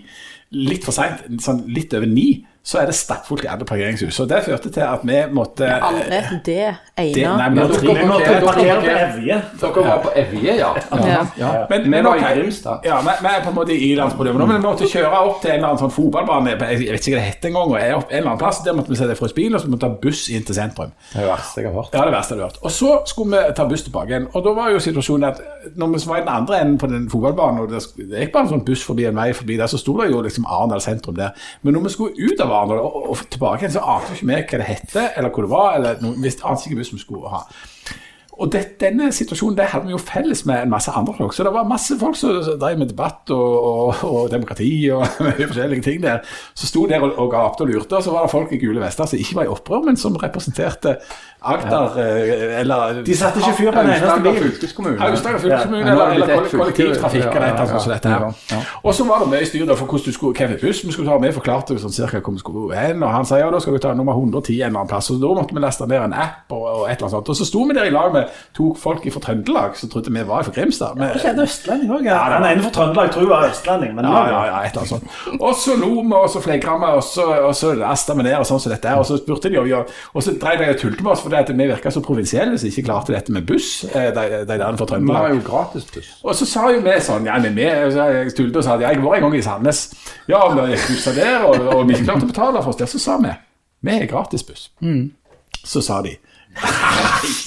Speaker 3: litt for seint, sånn litt over ni, så er det stappfullt i alle parkeringshus. Og det førte til at vi måtte ja,
Speaker 4: Alle det
Speaker 3: det,
Speaker 4: ene.
Speaker 3: nei, men
Speaker 1: Ja, dere
Speaker 3: var
Speaker 2: Vi må parkere på Evje.
Speaker 1: Dere var på Evje, ja.
Speaker 4: Ja.
Speaker 1: ja.
Speaker 3: Men-
Speaker 1: Vi var i Grimstad.
Speaker 3: Ja, vi er på en måte i landsproblemet nå, men vi måtte kjøre opp til en eller annen sånn fotballbane jeg vet ikke hva det heter engang, og er opp en eller annen plass. Der måtte vi sette fra oss bilen, og så måtte vi ta buss inn til sentrum.
Speaker 1: Det er det verste jeg har hørt.
Speaker 3: Ja, det verste jeg har hørt. Og så skulle vi ta buss tilbake igjen. Og da var jo situasjonen at når vi var i den andre enden på den fotballbanen, og det det gikk bare en sånn buss forbi en vei forbi der, så sto det jo liksom Arendal sentrum der. Men når vi skulle ut av Arendal og, og tilbake igjen, så ante vi ikke hva det hette, eller hvor det var, eller noe, visst annet ikke vi skulle ha. Og det, denne situasjonen det hadde vi jo felles med en masse andre folk. Så det var masse folk som drev med debatt og, og, og demokrati og mye forskjellige ting der. Som sto der og, og gapte og lurte, og så var det folk i gule vester som ikke var i opprør, men som representerte Agder ja. eller
Speaker 2: De satte ikke fyr på den eneste
Speaker 1: Aust-Agder
Speaker 2: bil.
Speaker 1: fylkeskommune.
Speaker 3: Aust-Agder fylkeskommune
Speaker 1: Ja,
Speaker 3: eller,
Speaker 1: er
Speaker 3: eller kollektivtrafikk eller et eller annet sånt dette her. Og så var det mye styr da for hvordan du skulle, hvilken buss vi skulle ta. Vi forklarte sånn cirka hvor vi skulle hen, og han sa ja, da skal du ta nummer 110 en eller annen plass. Og da måtte vi laste ned en app og, og et eller annet sånt. Og så sto vi der i lag med to folk fra Trøndelag som trodde vi var fra Grimstad. Men,
Speaker 2: ja, det østlending òg? Ja, den ene fra Trøndelag tror jeg var østlending, men
Speaker 3: ja, ja, ja, et eller annet sånt. Og så lo vi, og så flegra vi, og så, og så lasta vi ned, og sånn som dette er. Og så spurte de, og, vi- og så drev de og tulte med oss fordi at vi virka så provinsielle som ikke klarte dette med buss, eh, de, de der fra
Speaker 1: Vi har jo gratis buss. Og
Speaker 3: så sa jo vi sånn, ja, men vi tulte og sa at jeg var en gang i Sandnes. Ja, om vi gikk bussa der, og, og vi ikke klarte å betale for oss der, så sa vi vi er gratisbuss. Så sa de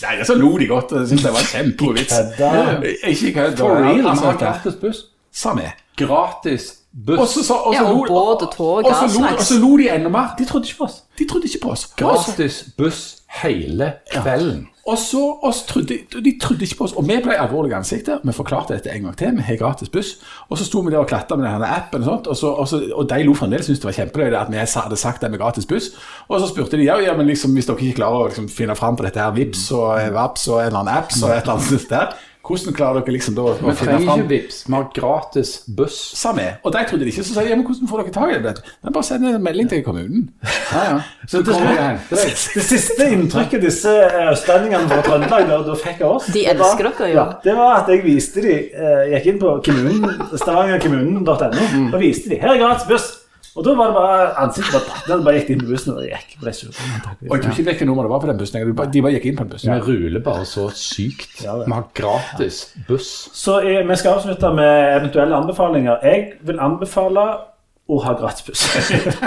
Speaker 3: Nei, så lo de godt, Jeg syntes det var en kjempegod vits.
Speaker 2: kødda.
Speaker 3: Ikke kødd.
Speaker 1: For real,
Speaker 3: altså,
Speaker 1: gratis buss.
Speaker 3: Sa vi.
Speaker 1: Gratis buss.
Speaker 3: Og så, også,
Speaker 4: Ja, og båt og tog,
Speaker 3: og så, lo, de enda mer.
Speaker 2: De trodde ikke på oss.
Speaker 3: De trodde ikke på oss.
Speaker 1: Gratis buss hele kvelden.
Speaker 3: Og så oss trodde de, de trodde ikke på oss. Og vi ble alvorlige i ansiktet. Vi forklarte dette en gang til. Vi har gratis buss. Og så sto vi der og klatra med denne appen, og sånt, og, så, og, så, og de lo fremdeles syntes det var kjempeløye at vi hadde sagt det med gratis buss. Og så spurte de ja, ja, men liksom, hvis dere ikke klarer å liksom, finne fram på dette her Vips og eh, Vaps og en eller annen apps og et eller annet sånt der, hvordan klarer dere liksom da å
Speaker 1: Vi
Speaker 3: finne
Speaker 1: trenger
Speaker 3: fram?
Speaker 1: ikke Vips, vi har gratis buss.
Speaker 3: Sa vi. Og de trodde det ikke. Så sa de ja, men hvordan får dere tak i det? Bare send en melding til kommunen.
Speaker 1: Ja, ja. Så
Speaker 2: det-
Speaker 1: deg.
Speaker 2: Det siste inntrykket disse eh, østlendingene fra Trøndelag da, da fikk av oss
Speaker 4: De
Speaker 2: det var-
Speaker 4: elsker dere jo.
Speaker 2: Ja, det var at jeg viste de eh, gikk inn på stavangerkommunen.no stavangerkommunen.no og viste de her er gratis buss. Og da var det bare ansiktet bare tatt ned, bare gikk inn på bussen og gikk. Ble sur.
Speaker 3: Og jeg tror ikke hvilket nummer det var på den bussen. De bare, de bare gikk inn på den bussen.
Speaker 1: Vi ruler bare så sykt.
Speaker 2: Ja.
Speaker 1: Vi har gratis buss.
Speaker 2: Så jeg, vi skal avslutte med eventuelle anbefalinger. Jeg vil anbefale å ha gratis buss.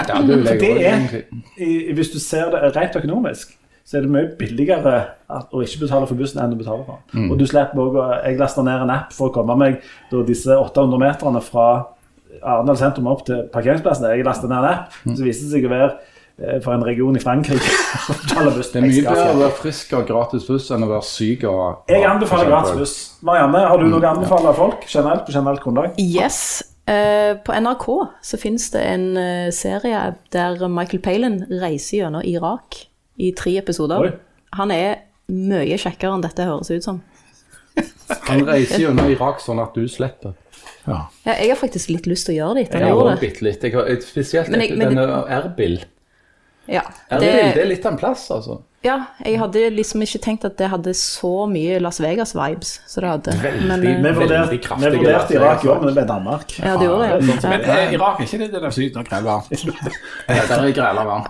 Speaker 2: Er, hvis du ser det rent økonomisk, så er det mye billigere at- å ikke betale for bussen enn å betale for den. Og du slipper også, å- Jeg lasta ned en app for å komme meg da disse 800 meterne fra Arendal sentrum opp til parkeringsplassen. Jeg lasta ned en app, så viste det seg å være eh, for en region i Frankrike. å betale bussen.
Speaker 1: Det er mye bedre å være frisk og gratis buss enn å være syk og
Speaker 2: Jeg anbefaler gratis buss. Marianne, har du noe å anbefale folk generelt på generelt grunnlag?
Speaker 4: Yes. Eh, på NRK så finnes det en eh, serie der Michael Palin reiser gjennom Irak i tre episoder.
Speaker 2: Oi.
Speaker 4: Han er mye kjekkere enn dette høres ut som.
Speaker 1: Han reiser gjennom Irak sånn at du slipper.
Speaker 3: Ja.
Speaker 4: Ja, jeg har faktisk litt lyst til å gjøre det
Speaker 1: Jeg
Speaker 4: han
Speaker 1: har også
Speaker 4: det.
Speaker 1: bitte litt. Jeg har, spesielt
Speaker 4: Men jeg- men-
Speaker 1: denne Erbil.
Speaker 4: Ja,
Speaker 1: det
Speaker 4: det,
Speaker 1: er litt av en plass, altså.
Speaker 4: ja, jeg hadde liksom ikke tenkt at det hadde så mye Las Vegas-vibes som det hadde. Eh,
Speaker 1: Veldig men,
Speaker 2: vi vurderte Irak i år, men det ble Danmark.
Speaker 4: ja, det gjorde det.
Speaker 3: Men eh, Irak er ikke det der syden
Speaker 1: av er varmt.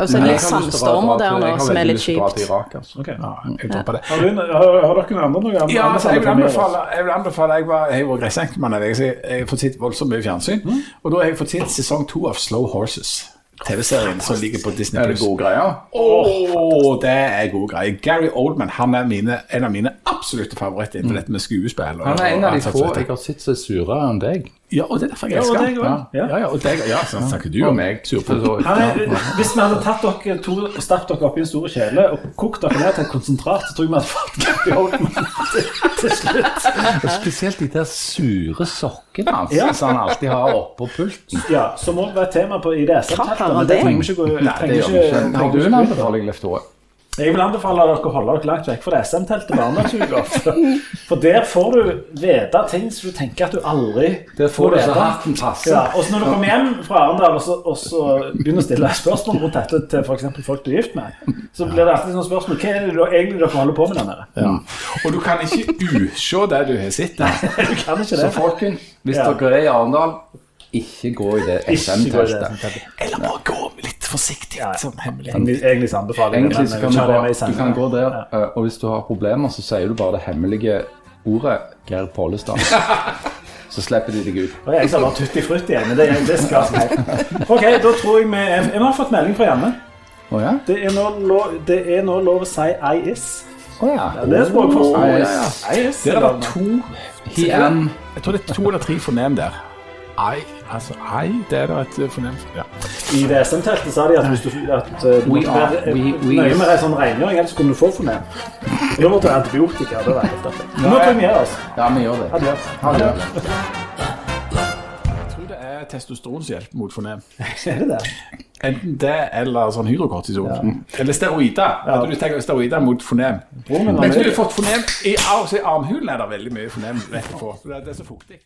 Speaker 4: Og så er det litt sandstormer der nå, som er litt kjipt.
Speaker 1: Irak, altså.
Speaker 2: okay.
Speaker 3: Ja, jeg dropper det.
Speaker 2: Har, du, har, har dere noen andre noe?
Speaker 3: Ja, altså, jeg vil anbefale Jeg, vil anbefale, jeg, var, jeg var gressenkemann. Jeg, har fått sett voldsomt mye fjernsyn. Og da har jeg fått sett sesong to av Slow Horses. TV-serien som ligger på Disney+.
Speaker 1: Er det gode greier?
Speaker 3: Åh, det er gode greier. Gary Oldman han er mine, en av mine absolutte favoritter innenfor dette med skuespill. og-
Speaker 1: Han er en av de få jeg har sett som er surere enn deg.
Speaker 3: Ja, og det er derfor jeg
Speaker 2: Ja, og
Speaker 3: elsker
Speaker 2: deg
Speaker 3: han. Ja,
Speaker 2: Ja.
Speaker 3: ja, ja, og deg, ja, så snakker du om
Speaker 1: meg.
Speaker 2: er, hvis vi hadde tatt dere to og stappet dere oppi en stor kjele og kokt dere ned til et konsentrat, så tror jeg vi hadde fått Gary Oldman til, slutt.
Speaker 1: Og Spesielt de der sure sokkene hans
Speaker 2: Ja.
Speaker 1: som han alltid har oppå pulten.
Speaker 2: Ja, som må være tema på i det.
Speaker 4: Hva har
Speaker 2: Men
Speaker 4: det?
Speaker 2: trenger ikke gå
Speaker 1: Nei, det gjør ikke. Har du en anbefaling, Leif Tore?
Speaker 2: Jeg vil anbefale dere å holde dere langt vekk fra SM-teltet barndomsuka. For, der får du vite ting som du tenker at du aldri
Speaker 1: Der får så
Speaker 2: vite. Ja, og så når du kommer hjem fra Arendal og, så- og så begynner å stille spørsmål rundt dette til f.eks. folk du er gift med, så blir det alltid sånn spørsmål Hva er det du, egentlig dere holder på med der nede?
Speaker 3: Ja. Og du kan ikke usjå det du har sett der.
Speaker 2: Du kan ikke
Speaker 1: Så
Speaker 2: det.
Speaker 1: folkens, hvis
Speaker 2: Ja.
Speaker 1: dere er i Arendal, ikke gå i det SM-teltet.
Speaker 3: Eller bare gå litt forsiktig.
Speaker 2: Ja, ja. Egentlig, egentlig så anbefaler jeg det, men
Speaker 1: kan du, bare, du kan gå der,
Speaker 2: Ja.
Speaker 1: eh, og hvis du har problemer, så sier du bare det hemmelige ordet Geir Pollestad. Så slipper de deg ut.
Speaker 2: Og jeg sa bare tutti frutti igjen, men det, det skal jeg. Ok, da tror jeg vi er Vi har fått melding fra Janne.
Speaker 1: Oh, ja?
Speaker 2: Det er nå lov, det er nå lov å si I is.
Speaker 1: Oh, ja.
Speaker 2: Ja, det er språkforskning.
Speaker 1: I ja.
Speaker 2: I is.
Speaker 3: Der er det to
Speaker 1: He am.
Speaker 3: Jeg tror det er to eller tre fornem der. I, altså ei, det er det et fornemt Ja.
Speaker 2: I det SM-teltet sa de at hvis du, at, uh, du måtte
Speaker 1: are-
Speaker 2: være
Speaker 1: we- we
Speaker 2: nøye med sånn rengjøring, ellers kunne du få for meg. Da måtte du ha antibiotika. Det var helt artig. Nå kan vi gjøre oss.
Speaker 1: Ja, vi gjør det. Adios. Adios.
Speaker 3: Jeg tror det er testosteronshjelp mot fornem.
Speaker 2: Er det det?
Speaker 3: Enten det eller sånn hydrokortison. Eller steroider. Hadde du tenkt steroider mot fornem?
Speaker 2: Broren
Speaker 3: Men hvis du har fått fornem i, armhulen er det veldig mye fornem rett på. Det er så fuktig.